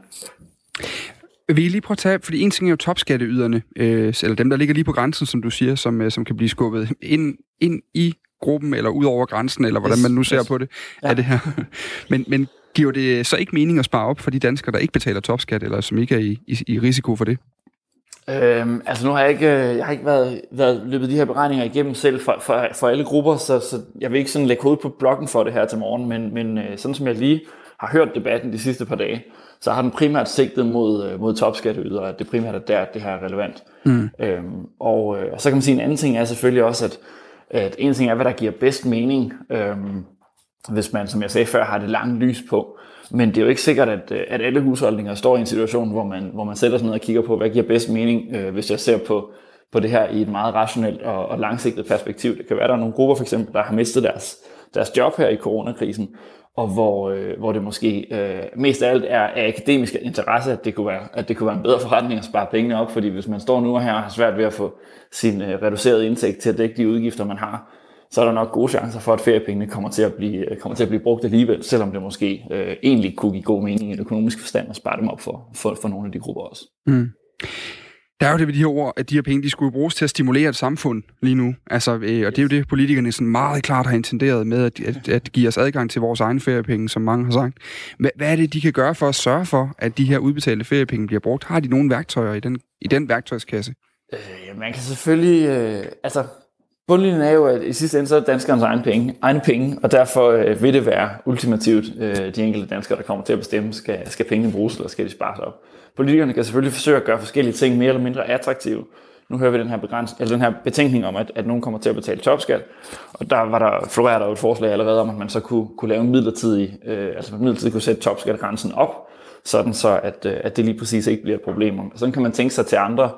Vi lige prøve at tage, fordi en ting er jo topskatteyderne, øh, eller dem, der ligger lige på grænsen, som du siger, som, øh, som kan blive skubbet ind, ind i gruppen, eller ud over grænsen, eller hvordan yes, man nu ser yes. på det, ja. af det her. men, men giver det så ikke mening at spare op for de danskere, der ikke betaler topskat, eller som ikke er i, i, i risiko for det?
Øhm, altså nu har jeg ikke, øh, jeg har ikke været, været løbet de her beregninger igennem selv for, for, for alle grupper, så, så jeg vil ikke sådan lægge hovedet på blokken for det her til morgen, men, men øh, sådan som jeg lige har hørt debatten de sidste par dage, så har den primært sigtet mod, øh, mod topskatteydere, at det primært er der, at det her er relevant. Mm. Øhm, og, og så kan man sige, en anden ting er selvfølgelig også, at, at en ting er, hvad der giver bedst mening, øhm, hvis man, som jeg sagde før, har det lange lys på. Men det er jo ikke sikkert, at, at alle husholdninger står i en situation, hvor man, hvor man sætter sig ned og kigger på, hvad giver bedst mening, øh, hvis jeg ser på, på det her i et meget rationelt og, og langsigtet perspektiv. Det kan være, at der er nogle grupper, for eksempel, der har mistet deres, deres job her i coronakrisen, og hvor, øh, hvor det måske øh, mest af alt er af akademisk interesse, at det, kunne være, at det kunne være en bedre forretning at spare pengene op, fordi hvis man står nu her og har svært ved at få sin øh, reducerede indtægt til at dække de udgifter, man har, så er der nok gode chancer for, at feriepengene kommer til at blive, øh, kommer til at blive brugt alligevel, selvom det måske øh, egentlig kunne give god mening i en økonomisk forstand at spare dem op for, for, for nogle af de grupper også. Mm.
Der er jo det ved de her ord, at de her penge, de skulle bruges til at stimulere et samfund lige nu. Altså, øh, og det er jo det, politikerne sådan meget klart har intenderet med at, at, at give os adgang til vores egne feriepenge, som mange har sagt. Hvad, hvad er det, de kan gøre for at sørge for, at de her udbetalte feriepenge bliver brugt? Har de nogle værktøjer i den, i den værktøjskasse?
Øh, man kan selvfølgelig... Øh, altså, bundlinjen er jo, at i sidste ende så er danskernes egne penge, egne penge, og derfor øh, vil det være ultimativt øh, de enkelte danskere, der kommer til at bestemme, skal, skal pengene bruges, eller skal de spares op. Politikerne kan selvfølgelig forsøge at gøre forskellige ting mere eller mindre attraktive. Nu hører vi den her, begræns, eller den her betænkning om, at, at nogen kommer til at betale topskat, og der var der, jo et forslag allerede om, at man så kunne, kunne lave en midlertidig, øh, altså man midlertidigt kunne sætte topskatgrænsen op, sådan så at, øh, at det lige præcis ikke bliver et problem. Og sådan kan man tænke sig til andre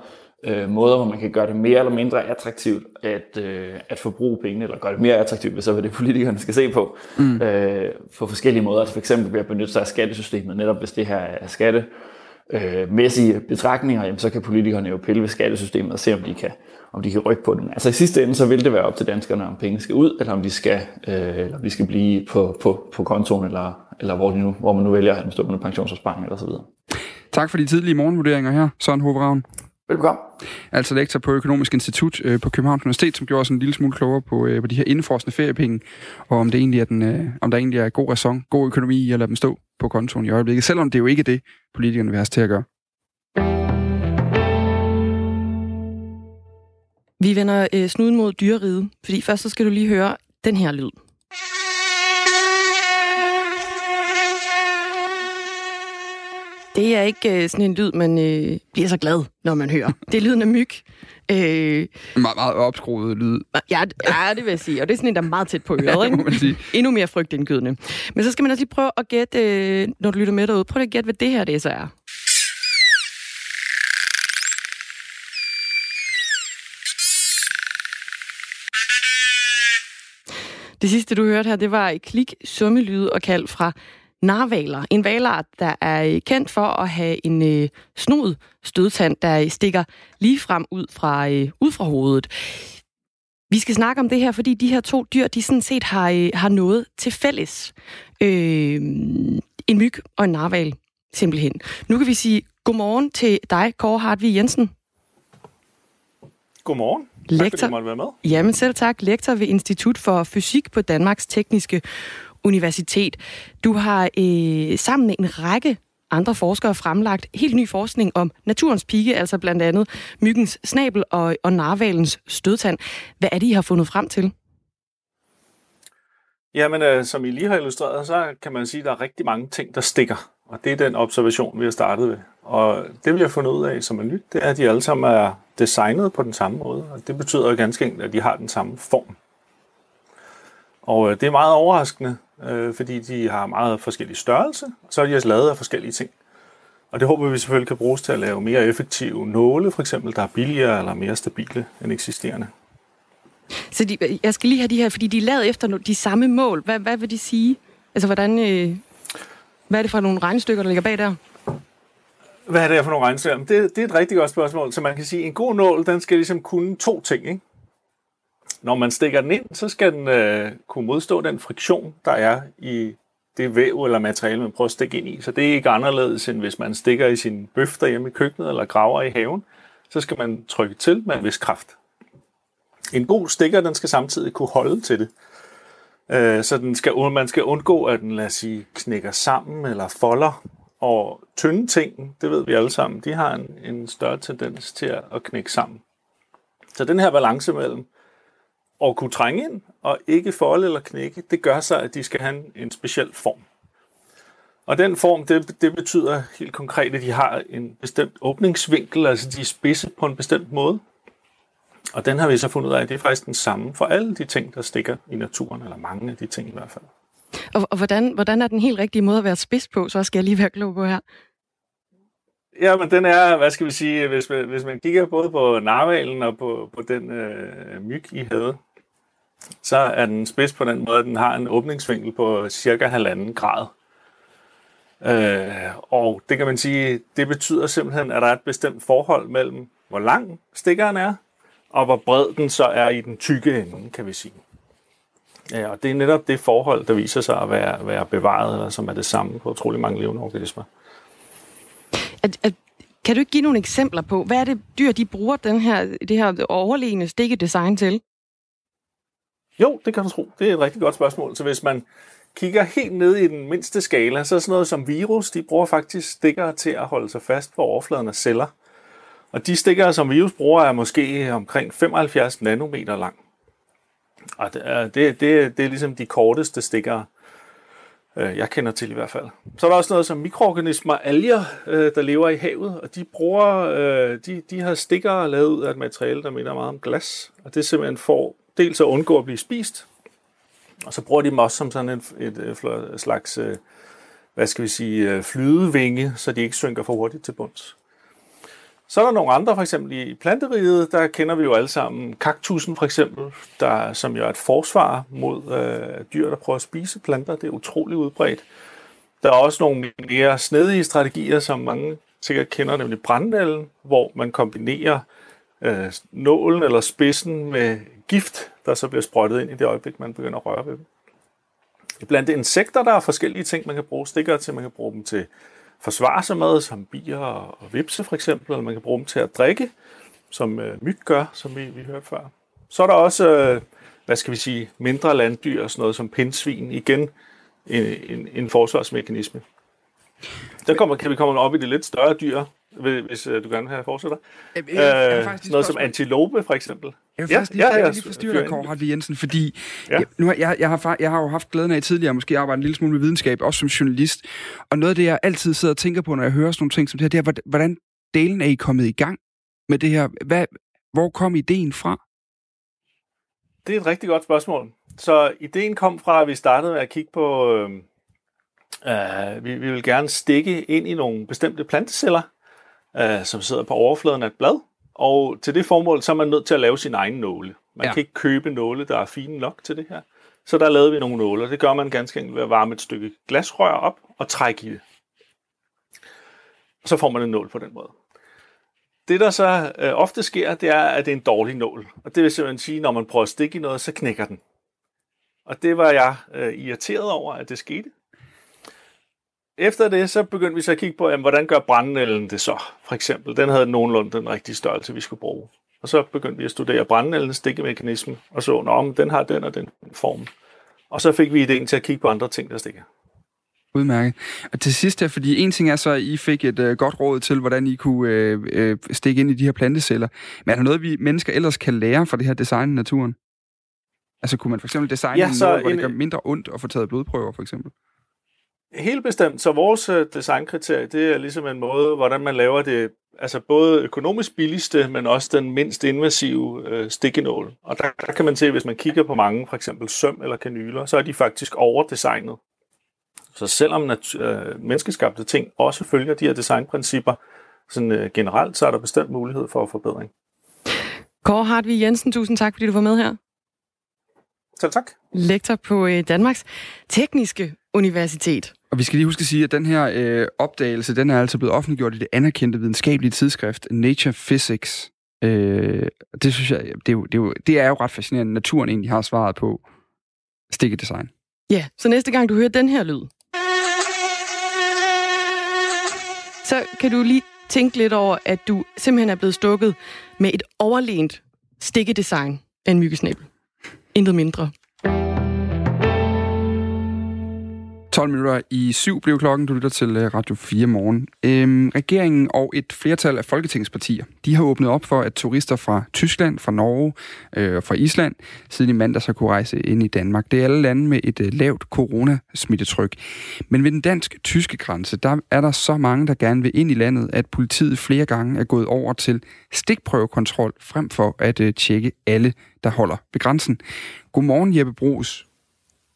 øh, måder, hvor man kan gøre det mere eller mindre attraktivt at, øh, at forbruge pengene, eller gøre det mere attraktivt, hvis så er det politikerne skal se på, mm. øh, på forskellige måder. Altså for eksempel ved at benytte sig af skattesystemet, netop hvis det her er skatte øh, mæssige betragtninger, jamen, så kan politikerne jo pille ved skattesystemet og se, om de kan, om de kan rykke på den. Altså i sidste ende, så vil det være op til danskerne, om pengene skal ud, eller om de skal, øh, eller om de skal blive på, på, på kontoen, eller, eller hvor, de nu, hvor man nu vælger at have dem stående pensionsopsparing, eller så videre.
Tak for de tidlige morgenvurderinger her, Søren Hovravn.
Velkommen.
Altså lektor på Økonomisk Institut øh, på Københavns Universitet, som gjorde os en lille smule klogere på, øh, på de her indforskende feriepenge, og om, det egentlig er den, øh, om der egentlig er god ræson, god økonomi i at lade dem stå på kontoen i øjeblikket, selvom det jo ikke er det, politikerne vil have til at gøre.
Vi vender øh, snuden mod dyreriget, fordi først så skal du lige høre den her lyd. Det er ikke øh, sådan en lyd, man øh, bliver så glad, når man hører. Det er lyden af myg.
Øh, meget, meget opskruet lyd.
Ja, ja, det vil jeg sige. Og det er sådan en, der er meget tæt på øret. Ikke? man sige. Endnu mere frygtindgydende. Men så skal man også lige prøve at gætte, øh, når du lytter med derude, prøv at gætte, hvad det her det så er. Det sidste, du hørte her, det var et klik, summelyde og kald fra narvaler. En valart, der er øh, kendt for at have en øh, snod stødtand, der stikker lige frem ud fra, øh, ud fra hovedet. Vi skal snakke om det her, fordi de her to dyr, de sådan set har, øh, har noget til fælles. Øh, en myg og en narval, simpelthen. Nu kan vi sige godmorgen til dig, Kåre Hartvig Jensen.
Godmorgen.
Lektor. Tak,
fordi du måtte være med.
Jamen selv tak. Lektor ved Institut for Fysik på Danmarks Tekniske Universitet. Du har øh, sammen med en række andre forskere fremlagt helt ny forskning om naturens pigge, altså blandt andet myggens snabel og, og narvalens stødtand. Hvad er det, I har fundet frem til?
Jamen, øh, som I lige har illustreret, så kan man sige, at der er rigtig mange ting, der stikker. Og det er den observation, vi har startet ved. Og det, vi har fundet ud af, som er nyt, det er, at de alle sammen er designet på den samme måde. Og det betyder jo ganske enkelt, at de har den samme form. Og øh, det er meget overraskende, øh, fordi de har meget forskellige størrelse, og så er de også lavet af forskellige ting. Og det håber vi selvfølgelig kan bruges til at lave mere effektive nåle, for eksempel, der er billigere eller mere stabile end eksisterende.
Så de, jeg skal lige have de her, fordi de er lavet efter de samme mål. Hvad, hvad vil de sige? Altså, hvordan, øh, hvad er det for nogle regnestykker, der ligger bag der?
Hvad er det for nogle regnestykker? Det, det er et rigtig godt spørgsmål. Så man kan sige, at en god nål, den skal ligesom kunne to ting. Ikke? Når man stikker den ind, så skal den øh, kunne modstå den friktion, der er i det væv eller materiale, man prøver at stikke ind i. Så det er ikke anderledes, end hvis man stikker i sin bøf derhjemme i køkkenet eller graver i haven. Så skal man trykke til med en vis kraft. En god stikker, den skal samtidig kunne holde til det. Øh, så den skal, man skal undgå, at den lad os sige, knækker sammen eller folder. Og tynde ting, det ved vi alle sammen, de har en, en større tendens til at knække sammen. Så den her balance mellem at kunne trænge ind og ikke folde eller knække, det gør så, at de skal have en, en speciel form. Og den form, det, det betyder helt konkret, at de har en bestemt åbningsvinkel, altså de er spidse på en bestemt måde. Og den har vi så fundet ud af, at det er faktisk den samme for alle de ting, der stikker i naturen, eller mange af de ting i hvert fald.
Og, og hvordan, hvordan er den helt rigtige måde at være spids på, så skal jeg lige være klog på her?
Ja, men den er, hvad skal vi sige, hvis man, hvis man kigger både på narvalen og på, på den øh, myg, I havde, så er den spids på den måde, at den har en åbningsvinkel på cirka halvanden grad. Øh, og det kan man sige, det betyder simpelthen, at der er et bestemt forhold mellem, hvor lang stikkeren er, og hvor bred den så er i den tykke ende, kan vi sige. Ja, og det er netop det forhold, der viser sig at være, være bevaret, eller som er det samme på utrolig mange levende organismer.
At, at, kan du ikke give nogle eksempler på, hvad er det dyr, de bruger den her, det her overlegne stikkedesign til?
Jo, det kan du tro. Det er et rigtig godt spørgsmål. Så hvis man kigger helt ned i den mindste skala, så er sådan noget som virus, de bruger faktisk stikker til at holde sig fast på overfladen af celler. Og de stikker, som virus bruger, er måske omkring 75 nanometer lang. Og det er, det, det, det er ligesom de korteste stikker, øh, jeg kender til i hvert fald. Så er der også noget som mikroorganismer, alger, øh, der lever i havet, og de bruger, øh, de, de har stikker lavet ud af et materiale, der minder meget om glas. Og det simpelthen får dels at undgå at blive spist, og så bruger de dem også som sådan et, et, et slags, øh, hvad skal vi sige, øh, flydevinge, så de ikke synker for hurtigt til bunds. Så er der nogle andre, for eksempel i planteriget, der kender vi jo alle sammen kaktusen for eksempel, der, som jo er et forsvar mod øh, dyr, der prøver at spise planter. Det er utrolig udbredt. Der er også nogle mere snedige strategier, som mange sikkert kender, nemlig brandnælden, hvor man kombinerer øh, nålen eller spidsen med gift, der så bliver sprøjtet ind i det øjeblik, man begynder at røre ved dem. Blandt insekter, der er forskellige ting, man kan bruge stikker til. Man kan bruge dem til forsvare sig med, som bier og vipse for eksempel, eller man kan bruge dem til at drikke, som øh, myg gør, som vi, vi hørte før. Så er der også, øh, hvad skal vi sige, mindre landdyr, sådan noget som pindsvin, igen en, en, en forsvarsmekanisme. Der kommer, kan vi komme op i det lidt større dyr, hvis øh, du gerne vil have fortsætter. Øh, noget som antilope, for eksempel.
Jeg vil faktisk lige, ja, ja, ja, lige forstyrre dig, Kåre Hartvig Jensen, fordi ja. jeg, nu, jeg, jeg, har, jeg har jo haft glæden af tidligere måske arbejde en lille smule med videnskab, også som journalist. Og noget af det, jeg altid sidder og tænker på, når jeg hører sådan nogle ting som det her, det er, hvordan delen er I kommet i gang med det her? Hvad, hvor kom ideen fra?
Det er et rigtig godt spørgsmål. Så ideen kom fra, at vi startede med at kigge på, øh, øh, vi, vi vil gerne stikke ind i nogle bestemte planteceller, øh, som sidder på overfladen af et blad. Og til det formål, så er man nødt til at lave sin egen nåle. Man ja. kan ikke købe nåle, der er fine nok til det her. Så der lavede vi nogle nåle, det gør man ganske enkelt ved at varme et stykke glasrør op og trække i det. Og så får man en nål på den måde. Det, der så øh, ofte sker, det er, at det er en dårlig nål. Og det vil simpelthen sige, at når man prøver at stikke i noget, så knækker den. Og det var jeg øh, irriteret over, at det skete efter det, så begyndte vi så at kigge på, jamen, hvordan gør brændenælden det så? For eksempel, den havde nogenlunde den rigtige størrelse, vi skulle bruge. Og så begyndte vi at studere brændenældens stikkemekanisme, og så, at den har den og den form. Og så fik vi ideen til at kigge på andre ting, der stikker.
Udmærket. Og til sidst her, fordi en ting er så, at I fik et øh, godt råd til, hvordan I kunne øh, øh, stikke ind i de her planteceller. Men er der noget, vi mennesker ellers kan lære fra det her design i naturen? Altså kunne man for eksempel designe ja, så noget, hvor en... det gør mindre ondt at få taget blodprøver, for eksempel?
Helt bestemt. Så vores øh, designkriterie, det er ligesom en måde, hvordan man laver det, altså både økonomisk billigste, men også den mindst invasive øh, stikkenål. Og der, der kan man se, hvis man kigger på mange, for eksempel søm eller kanyler, så er de faktisk overdesignet. Så selvom nat- øh, menneskeskabte ting også følger de her designprincipper, sådan øh, generelt, så er der bestemt mulighed for forbedring.
Kåre Hartvig Jensen, tusind tak, fordi du var med her.
Selv tak.
Lektor på øh, Danmarks Tekniske Universitet.
Og vi skal lige huske at sige, at den her øh, opdagelse, den er altså blevet offentliggjort i det anerkendte videnskabelige tidsskrift Nature Physics. Øh, det synes jeg, det er, jo, det, er jo, det er jo ret fascinerende, naturen egentlig har svaret på stikkedesign.
Ja, så næste gang du hører den her lyd, så kan du lige tænke lidt over, at du simpelthen er blevet stukket med et overlænt stikkedesign af en myggesnæbel. Intet mindre.
12 minutter i syv blev klokken. Du lytter til øh, Radio 4 morgen. Øhm, regeringen og et flertal af folketingspartier, de har åbnet op for, at turister fra Tyskland, fra Norge øh, fra Island siden i mandag så kunne rejse ind i Danmark. Det er alle lande med et øh, lavt coronasmittetryk. Men ved den dansk-tyske grænse, der er der så mange, der gerne vil ind i landet, at politiet flere gange er gået over til stikprøvekontrol frem for at øh, tjekke alle, der holder ved grænsen. Godmorgen Jeppe Brugs.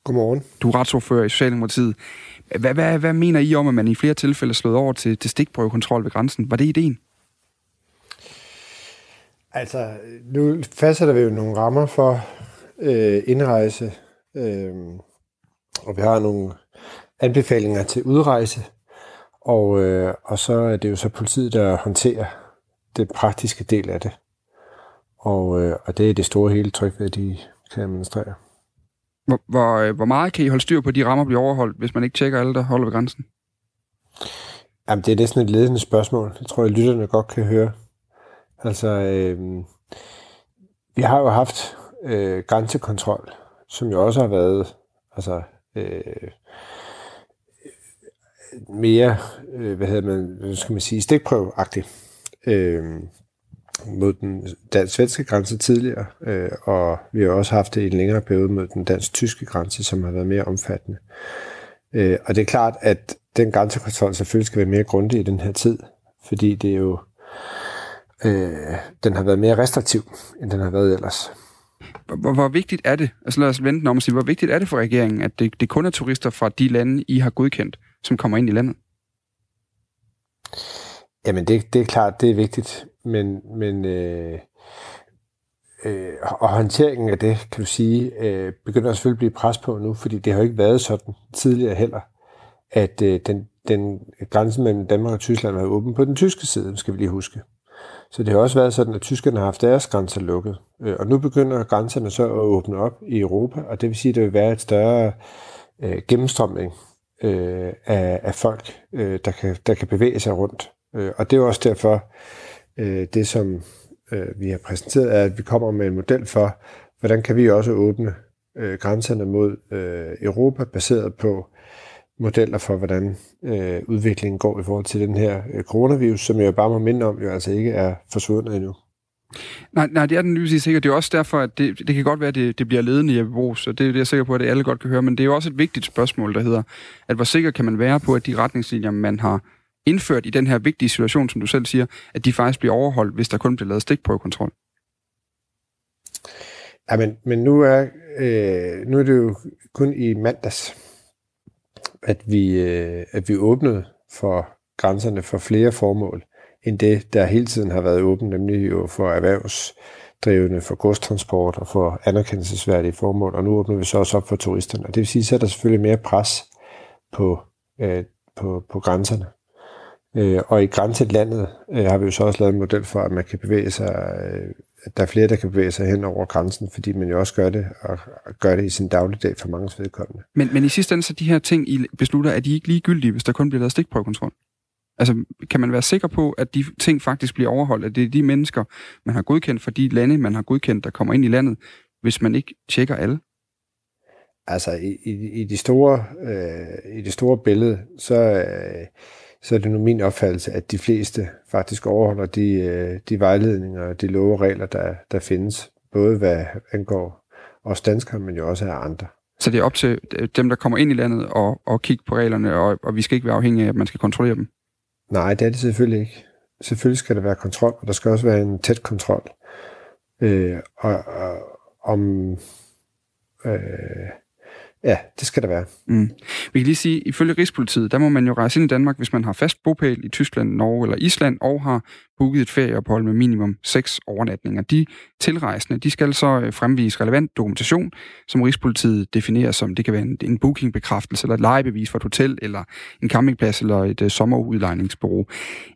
Godmorgen.
Du er retsordfører i Socialdemokratiet. Hvad, hvad, hvad mener I om, at man i flere tilfælde er slået over til, til stikprøvekontrol ved grænsen? Var det ideen?
Altså, nu fastsætter vi jo nogle rammer for øh, indrejse, øh, og vi har nogle anbefalinger til udrejse, og, øh, og så er det jo så politiet, der håndterer den praktiske del af det. Og, øh, og det er det store hele tryk, at de kan administrere.
Hvor, hvor, øh, hvor meget kan I holde styr på, at de rammer bliver overholdt, hvis man ikke tjekker alle, der holder ved grænsen?
Jamen, det er næsten et ledende spørgsmål. Jeg tror, jeg, lytterne godt kan høre. Altså, øh, vi har jo haft øh, grænsekontrol, som jo også har været altså, øh, mere, øh, hvad hedder man, skal man sige, stikprøveagtig øh, mod den dansk-svenske grænse tidligere, øh, og vi har også haft det i en længere periode mod den dansk-tyske grænse, som har været mere omfattende. Øh, og det er klart, at den grænsekontrol selvfølgelig skal være mere grundig i den her tid, fordi det er jo, øh, den har været mere restriktiv, end den har været ellers.
Hvor, hvor vigtigt er det, altså lad os vente om at sige, hvor vigtigt er det for regeringen, at det, det kun er turister fra de lande, I har godkendt, som kommer ind i landet?
Jamen, det, det er klart, det er vigtigt, men, men øh, øh, og håndteringen af det, kan du sige, øh, begynder selvfølgelig at blive pres på nu, fordi det har jo ikke været sådan tidligere heller, at øh, den, den grænse mellem Danmark og Tyskland var åben på den tyske side, skal vi lige huske. Så det har også været sådan, at tyskerne har haft deres grænser lukket. Øh, og nu begynder grænserne så at åbne op i Europa, og det vil sige, at der vil være et større øh, gennemstrømning øh, af, af folk, øh, der, kan, der kan bevæge sig rundt. Øh, og det er også derfor, øh, det som øh, vi har præsenteret, er, at vi kommer med en model for, hvordan kan vi også åbne øh, grænserne mod øh, Europa, baseret på modeller for, hvordan øh, udviklingen går i forhold til den her øh, coronavirus, som jeg bare må minde om, jo altså ikke er forsvundet endnu.
Nej, nej, det er den lige sikkert. Det er også derfor, at det, det kan godt være, at det, det bliver ledende i Jeppe så det, det er jeg sikker på, at det alle godt kan høre, men det er jo også et vigtigt spørgsmål, der hedder, at hvor sikker kan man være på, at de retningslinjer, man har indført i den her vigtige situation, som du selv siger, at de faktisk bliver overholdt, hvis der kun bliver lavet stikprøvekontrol?
Ja, men, men nu, er, øh, nu er det jo kun i mandags, at vi, øh, at vi åbnede for grænserne for flere formål, end det, der hele tiden har været åbent, nemlig jo for erhvervsdrivende, for godstransport og for anerkendelsesværdige formål, og nu åbner vi så også op for turisterne. Og det vil sige, at der selvfølgelig mere pres på, øh, på, på grænserne. Øh, og i grænselandet øh, har vi jo så også lavet en model for, at man kan bevæge sig, øh, at der er flere, der kan bevæge sig hen over grænsen, fordi man jo også gør det, og gør det i sin dagligdag for mange vedkommende.
Men, men i sidste ende, så de her ting, I beslutter, er de ikke ligegyldige, hvis der kun bliver lavet stikprøvekontrol? Altså, kan man være sikker på, at de ting faktisk bliver overholdt, at det er de mennesker, man har godkendt for de lande, man har godkendt, der kommer ind i landet, hvis man ikke tjekker alle?
Altså, i, i, i, de store, øh, i det store billede, så, øh, så er det nu min opfattelse, at de fleste faktisk overholder de, øh, de vejledninger og de love og regler, der, der findes, både hvad angår os danskere, men jo også af andre.
Så det er op til dem, der kommer ind i landet og, og kigge på reglerne, og, og vi skal ikke være afhængige af, at man skal kontrollere dem?
Nej, det er det selvfølgelig ikke. Selvfølgelig skal der være kontrol, og der skal også være en tæt kontrol. Øh, og, og om øh, Ja, det skal der være.
Mm. Vi kan lige sige, ifølge Rigspolitiet, der må man jo rejse ind i Danmark, hvis man har fast bopæl i Tyskland, Norge eller Island, og har booket et ferieophold med minimum seks overnatninger. De tilrejsende, de skal så øh, fremvise relevant dokumentation, som Rigspolitiet definerer som, det kan være en, en bookingbekræftelse, eller et lejebevis for et hotel, eller en campingplads, eller et uh, sommerudlejningsbureau.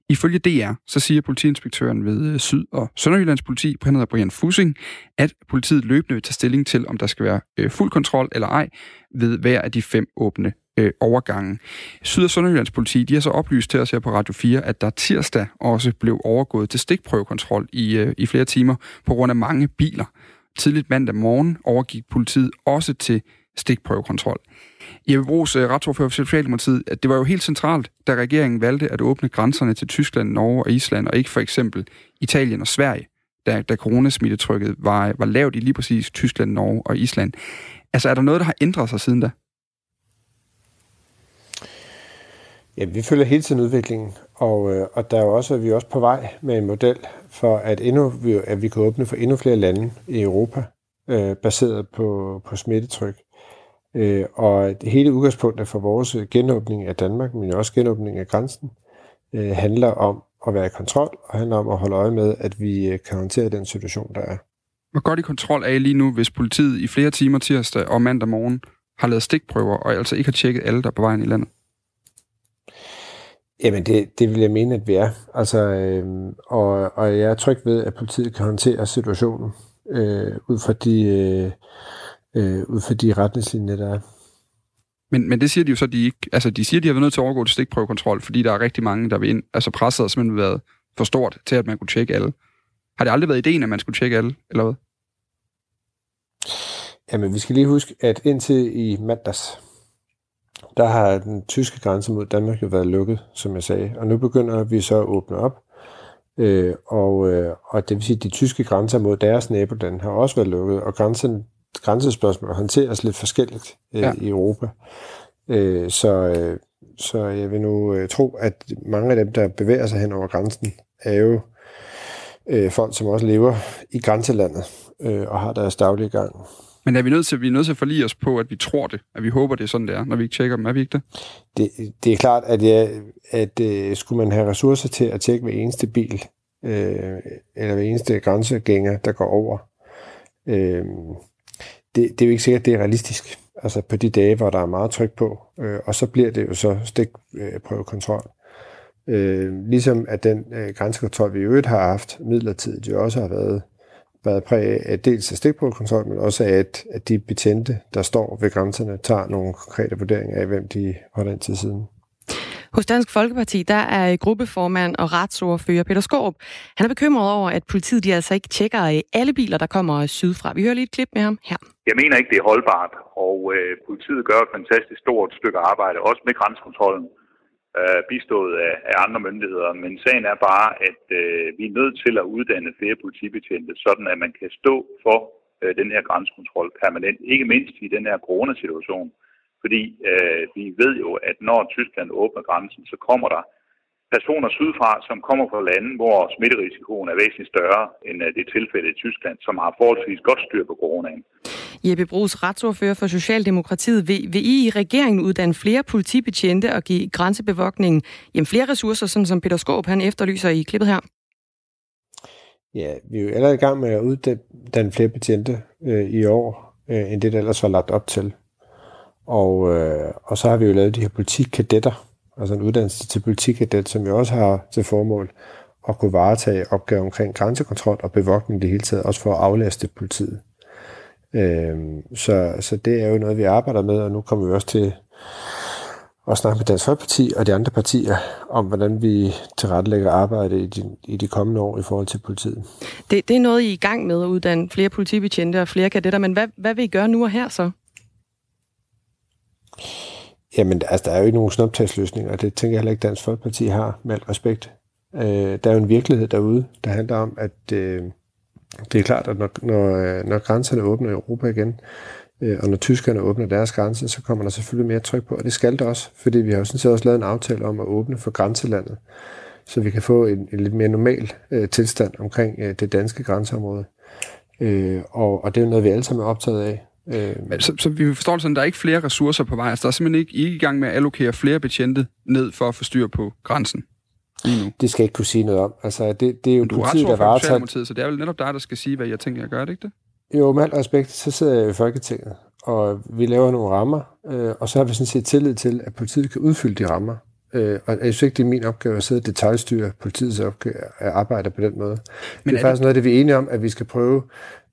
Ifølge DR, så siger politiinspektøren ved øh, Syd- og Sønderjyllands politi, på hedder Brian Fussing, at politiet løbende vil tage stilling til, om der skal være fuld kontrol eller ej ved hver af de fem åbne øh, overgangen. Syd- og Sønderjyllands politi de har så oplyst til os her på Radio 4, at der tirsdag også blev overgået til stikprøvekontrol i, øh, i flere timer på grund af mange biler. Tidligt mandag morgen overgik politiet også til stikprøvekontrol. Jeppe Brugs, øh, retsordfører for Socialdemokratiet, at det var jo helt centralt, da regeringen valgte at åbne grænserne til Tyskland, Norge og Island, og ikke for eksempel Italien og Sverige, da, da coronasmittetrykket var, var lavt i lige præcis Tyskland, Norge og Island. Altså, er der noget, der har ændret sig siden da?
Ja, vi følger hele tiden udviklingen, og, øh, og der er jo også, at vi er også på vej med en model for, at, endnu, at vi kan åbne for endnu flere lande i Europa, øh, baseret på, på smittetryk. Øh, og hele udgangspunktet for vores genåbning af Danmark, men også genåbning af grænsen, øh, handler om at være i kontrol, og handler om at holde øje med, at vi øh, kan håndtere den situation, der er.
Hvor godt i kontrol er I lige nu, hvis politiet i flere timer tirsdag og mandag morgen har lavet stikprøver, og altså ikke har tjekket alle, der er på vejen i landet?
Jamen, det, det vil jeg mene, at vi er. Altså, øh, og, og jeg er tryg ved, at politiet kan håndtere situationen øh, ud fra de, øh, øh, ud fra de retningslinjer, der er.
Men, men det siger de jo så, de ikke... Altså, de siger, de har været nødt til at overgå til stikprøvekontrol, fordi der er rigtig mange, der vil ind. Altså, presset har simpelthen været for stort til, at man kunne tjekke alle. Har det aldrig været ideen, at man skulle tjekke alle, eller hvad?
Jamen, vi skal lige huske, at indtil i mandags, der har den tyske grænse mod Danmark jo været lukket, som jeg sagde. Og nu begynder vi så at åbne op. Øh, og, øh, og det vil sige, at de tyske grænser mod deres naboland har også været lukket, og grænsen, grænsespørgsmål håndteres lidt forskelligt øh, ja. i Europa. Øh, så, øh, så jeg vil nu øh, tro, at mange af dem, der bevæger sig hen over grænsen, er jo øh, folk, som også lever i grænselandet øh, og har deres daglige gang.
Men er vi nødt til, vi er nødt til at forlige os på, at vi tror det, at vi håber, det er sådan, det er, når vi ikke tjekker dem? Er vi ikke det?
Det, det er klart, at, ja, at uh, skulle man have ressourcer til at tjekke hver eneste bil, øh, eller hver eneste grænsegænger, der går over, øh, det, det er jo ikke sikkert, at det er realistisk. Altså på de dage, hvor der er meget tryk på, øh, og så bliver det jo så stikprøvekontrol. Øh, øh, ligesom at den øh, grænsekontrol, vi i øvrigt har haft midlertidigt, jo også har været været præg af dels af stikprøvekontrol, men også af, at, at de betjente, der står ved grænserne, tager nogle konkrete vurderinger af, hvem de holder ind til siden.
Hos Dansk Folkeparti, der er gruppeformand og retsordfører Peter Skorup. Han er bekymret over, at politiet de altså ikke tjekker alle biler, der kommer sydfra. Vi hører lige et klip med ham her.
Jeg mener ikke, det er holdbart, og øh, politiet gør et fantastisk stort stykke arbejde, også med grænsekontrollen øh, bistået af, af andre myndigheder. Men sagen er bare, at øh, vi er nødt til at uddanne flere politibetjente, sådan at man kan stå for øh, den her grænsekontrol permanent. Ikke mindst i den her coronasituation. Fordi øh, vi ved jo, at når Tyskland åbner grænsen, så kommer der personer sydfra, som kommer fra lande, hvor smitterisikoen er væsentligt større end øh, det tilfælde i Tyskland, som har forholdsvis godt styr på coronaen.
Jeppe Brugs, retsordfører for Socialdemokratiet. Vil, vil I i regeringen uddanne flere politibetjente og give grænsebevogtningen jamen, flere ressourcer, sådan som Peter Skåb han efterlyser i klippet her?
Ja, vi er jo allerede i gang med at uddanne flere betjente øh, i år, øh, end det, der ellers var lagt op til. Og, øh, og så har vi jo lavet de her politikadetter, altså en uddannelse til politikadet, som jo også har til formål at kunne varetage opgaver omkring grænsekontrol og bevogtning det hele taget, også for at aflaste politiet. Øhm, så, så det er jo noget, vi arbejder med, og nu kommer vi også til at snakke med Dansk Folkeparti og de andre partier om, hvordan vi tilrettelægger arbejde i de, i de kommende år i forhold til politiet.
Det, det er noget, I er i gang med at uddanne flere politibetjente og flere kadetter, men hvad, hvad vil I gøre nu og her så?
Jamen, altså, der er jo ikke nogen snuptagsløsninger, og det tænker jeg heller ikke, Dansk Folkeparti har, med al respekt. Øh, der er jo en virkelighed derude, der handler om, at øh, det er klart, at når, når, øh, når grænserne åbner i Europa igen, øh, og når tyskerne åbner deres grænse, så kommer der selvfølgelig mere tryk på, og det skal det også, fordi vi har jo sådan set også lavet en aftale om at åbne for grænselandet, så vi kan få en, en lidt mere normal øh, tilstand omkring øh, det danske grænseområde. Øh, og, og det er jo noget, vi alle sammen er optaget af.
Øh, så, så vi forstår det sådan, der er ikke flere ressourcer på vej. Altså, der er simpelthen ikke, I, i gang med at allokere flere betjente ned for at få styr på grænsen lige nu.
Det skal jeg ikke kunne sige noget om. Altså, det, det er jo
du politiet, der varetager... så det er vel netop dig, der skal sige, hvad jeg tænker, jeg gør det, ikke det?
Jo, med al respekt, så sidder jeg i Folketinget, og vi laver nogle rammer, øh, og så har vi sådan set tillid til, at politiet kan udfylde de rammer. Øh, og jeg synes ikke, det er min opgave at sidde og detaljstyre politiets opgave at arbejde på den måde. Men det er, er faktisk det... noget, det vi er enige om, at vi skal prøve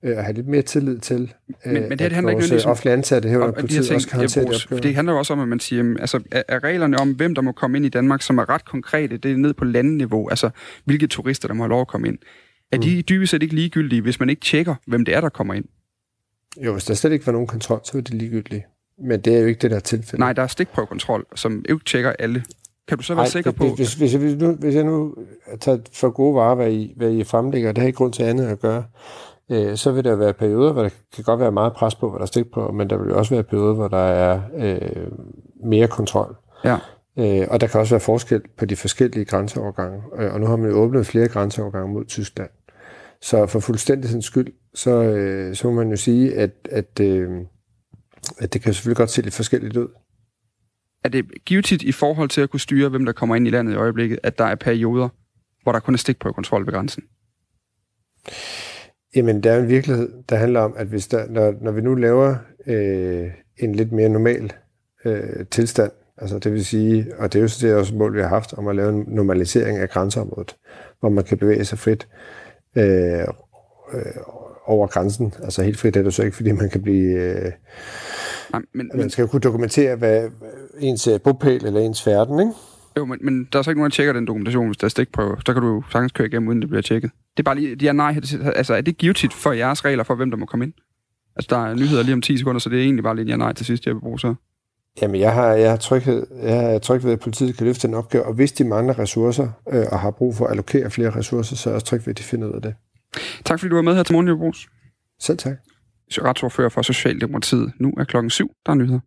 øh, at have lidt mere tillid til, øh, men, men det, at det handler vores ikke ligesom, offentlige ansatte her, politiet ting, også kan håndtere det.
Det handler jo også om, at man siger, altså, er, er reglerne om, hvem der må komme ind i Danmark, som er ret konkrete, det er ned på landeniveau, altså hvilke turister, der må have lov at komme ind. Er de mm. dybest set ikke ligegyldige, hvis man ikke tjekker, hvem det er, der kommer ind?
Jo, hvis der slet ikke var nogen kontrol, så er det ligegyldigt. Men det er jo ikke det, der er tilfældet.
Nej, der er stikprøvekontrol, som ikke tjekker alle. Kan du så være Ej, sikker på...
Hvis, hvis, hvis, nu, hvis jeg nu tager for gode varer, hvad I, hvad I fremlægger, det har ikke grund til andet at gøre, øh, så vil der være perioder, hvor der kan godt være meget pres på, hvad der er stik på, men der vil også være perioder, hvor der er øh, mere kontrol.
Ja.
Øh, og der kan også være forskel på de forskellige grænseovergange. Øh, og nu har man jo åbnet flere grænseovergange mod Tyskland. Så for fuldstændig skyld, så, øh, så må man jo sige, at, at, øh, at det kan selvfølgelig godt se lidt forskelligt ud
er det givetigt i forhold til at kunne styre, hvem der kommer ind i landet i øjeblikket, at der er perioder, hvor der kun er stik på kontrol ved grænsen?
Jamen, der er en virkelighed, der handler om, at hvis der, når, når vi nu laver øh, en lidt mere normal øh, tilstand, altså det vil sige, og det er jo så det også mål, vi har haft, om at lave en normalisering af grænseområdet, hvor man kan bevæge sig frit, øh, øh, over grænsen. Altså helt frit er det så ikke, fordi man kan blive... Øh,
Nej, men,
man skal jo kunne dokumentere, hvad ens øh, bopæl eller ens færden, ikke?
Jo, men, men der er så ikke nogen, der tjekker den dokumentation, hvis der er stikprøve. Så kan du sagtens køre igennem, uden det bliver tjekket. Det er bare lige, ja, nej, altså er det givetigt for jeres regler for, hvem der må komme ind? Altså, der er nyheder lige om 10 sekunder, så det er egentlig bare lige ja, nej til sidst, jeg vil bruge så.
Jamen, jeg har, jeg har, tryghed, jeg har tryg ved, at politiet kan løfte den opgave, og hvis de mangler ressourcer øh, og har brug for at allokere flere ressourcer, så er jeg også tryg ved, at de finder ud af det.
Tak fordi du var med her til morgen, Jeppe Brugs.
Selv tak.
Retsordfører for Socialdemokratiet. Nu er klokken syv. Der er nyheder.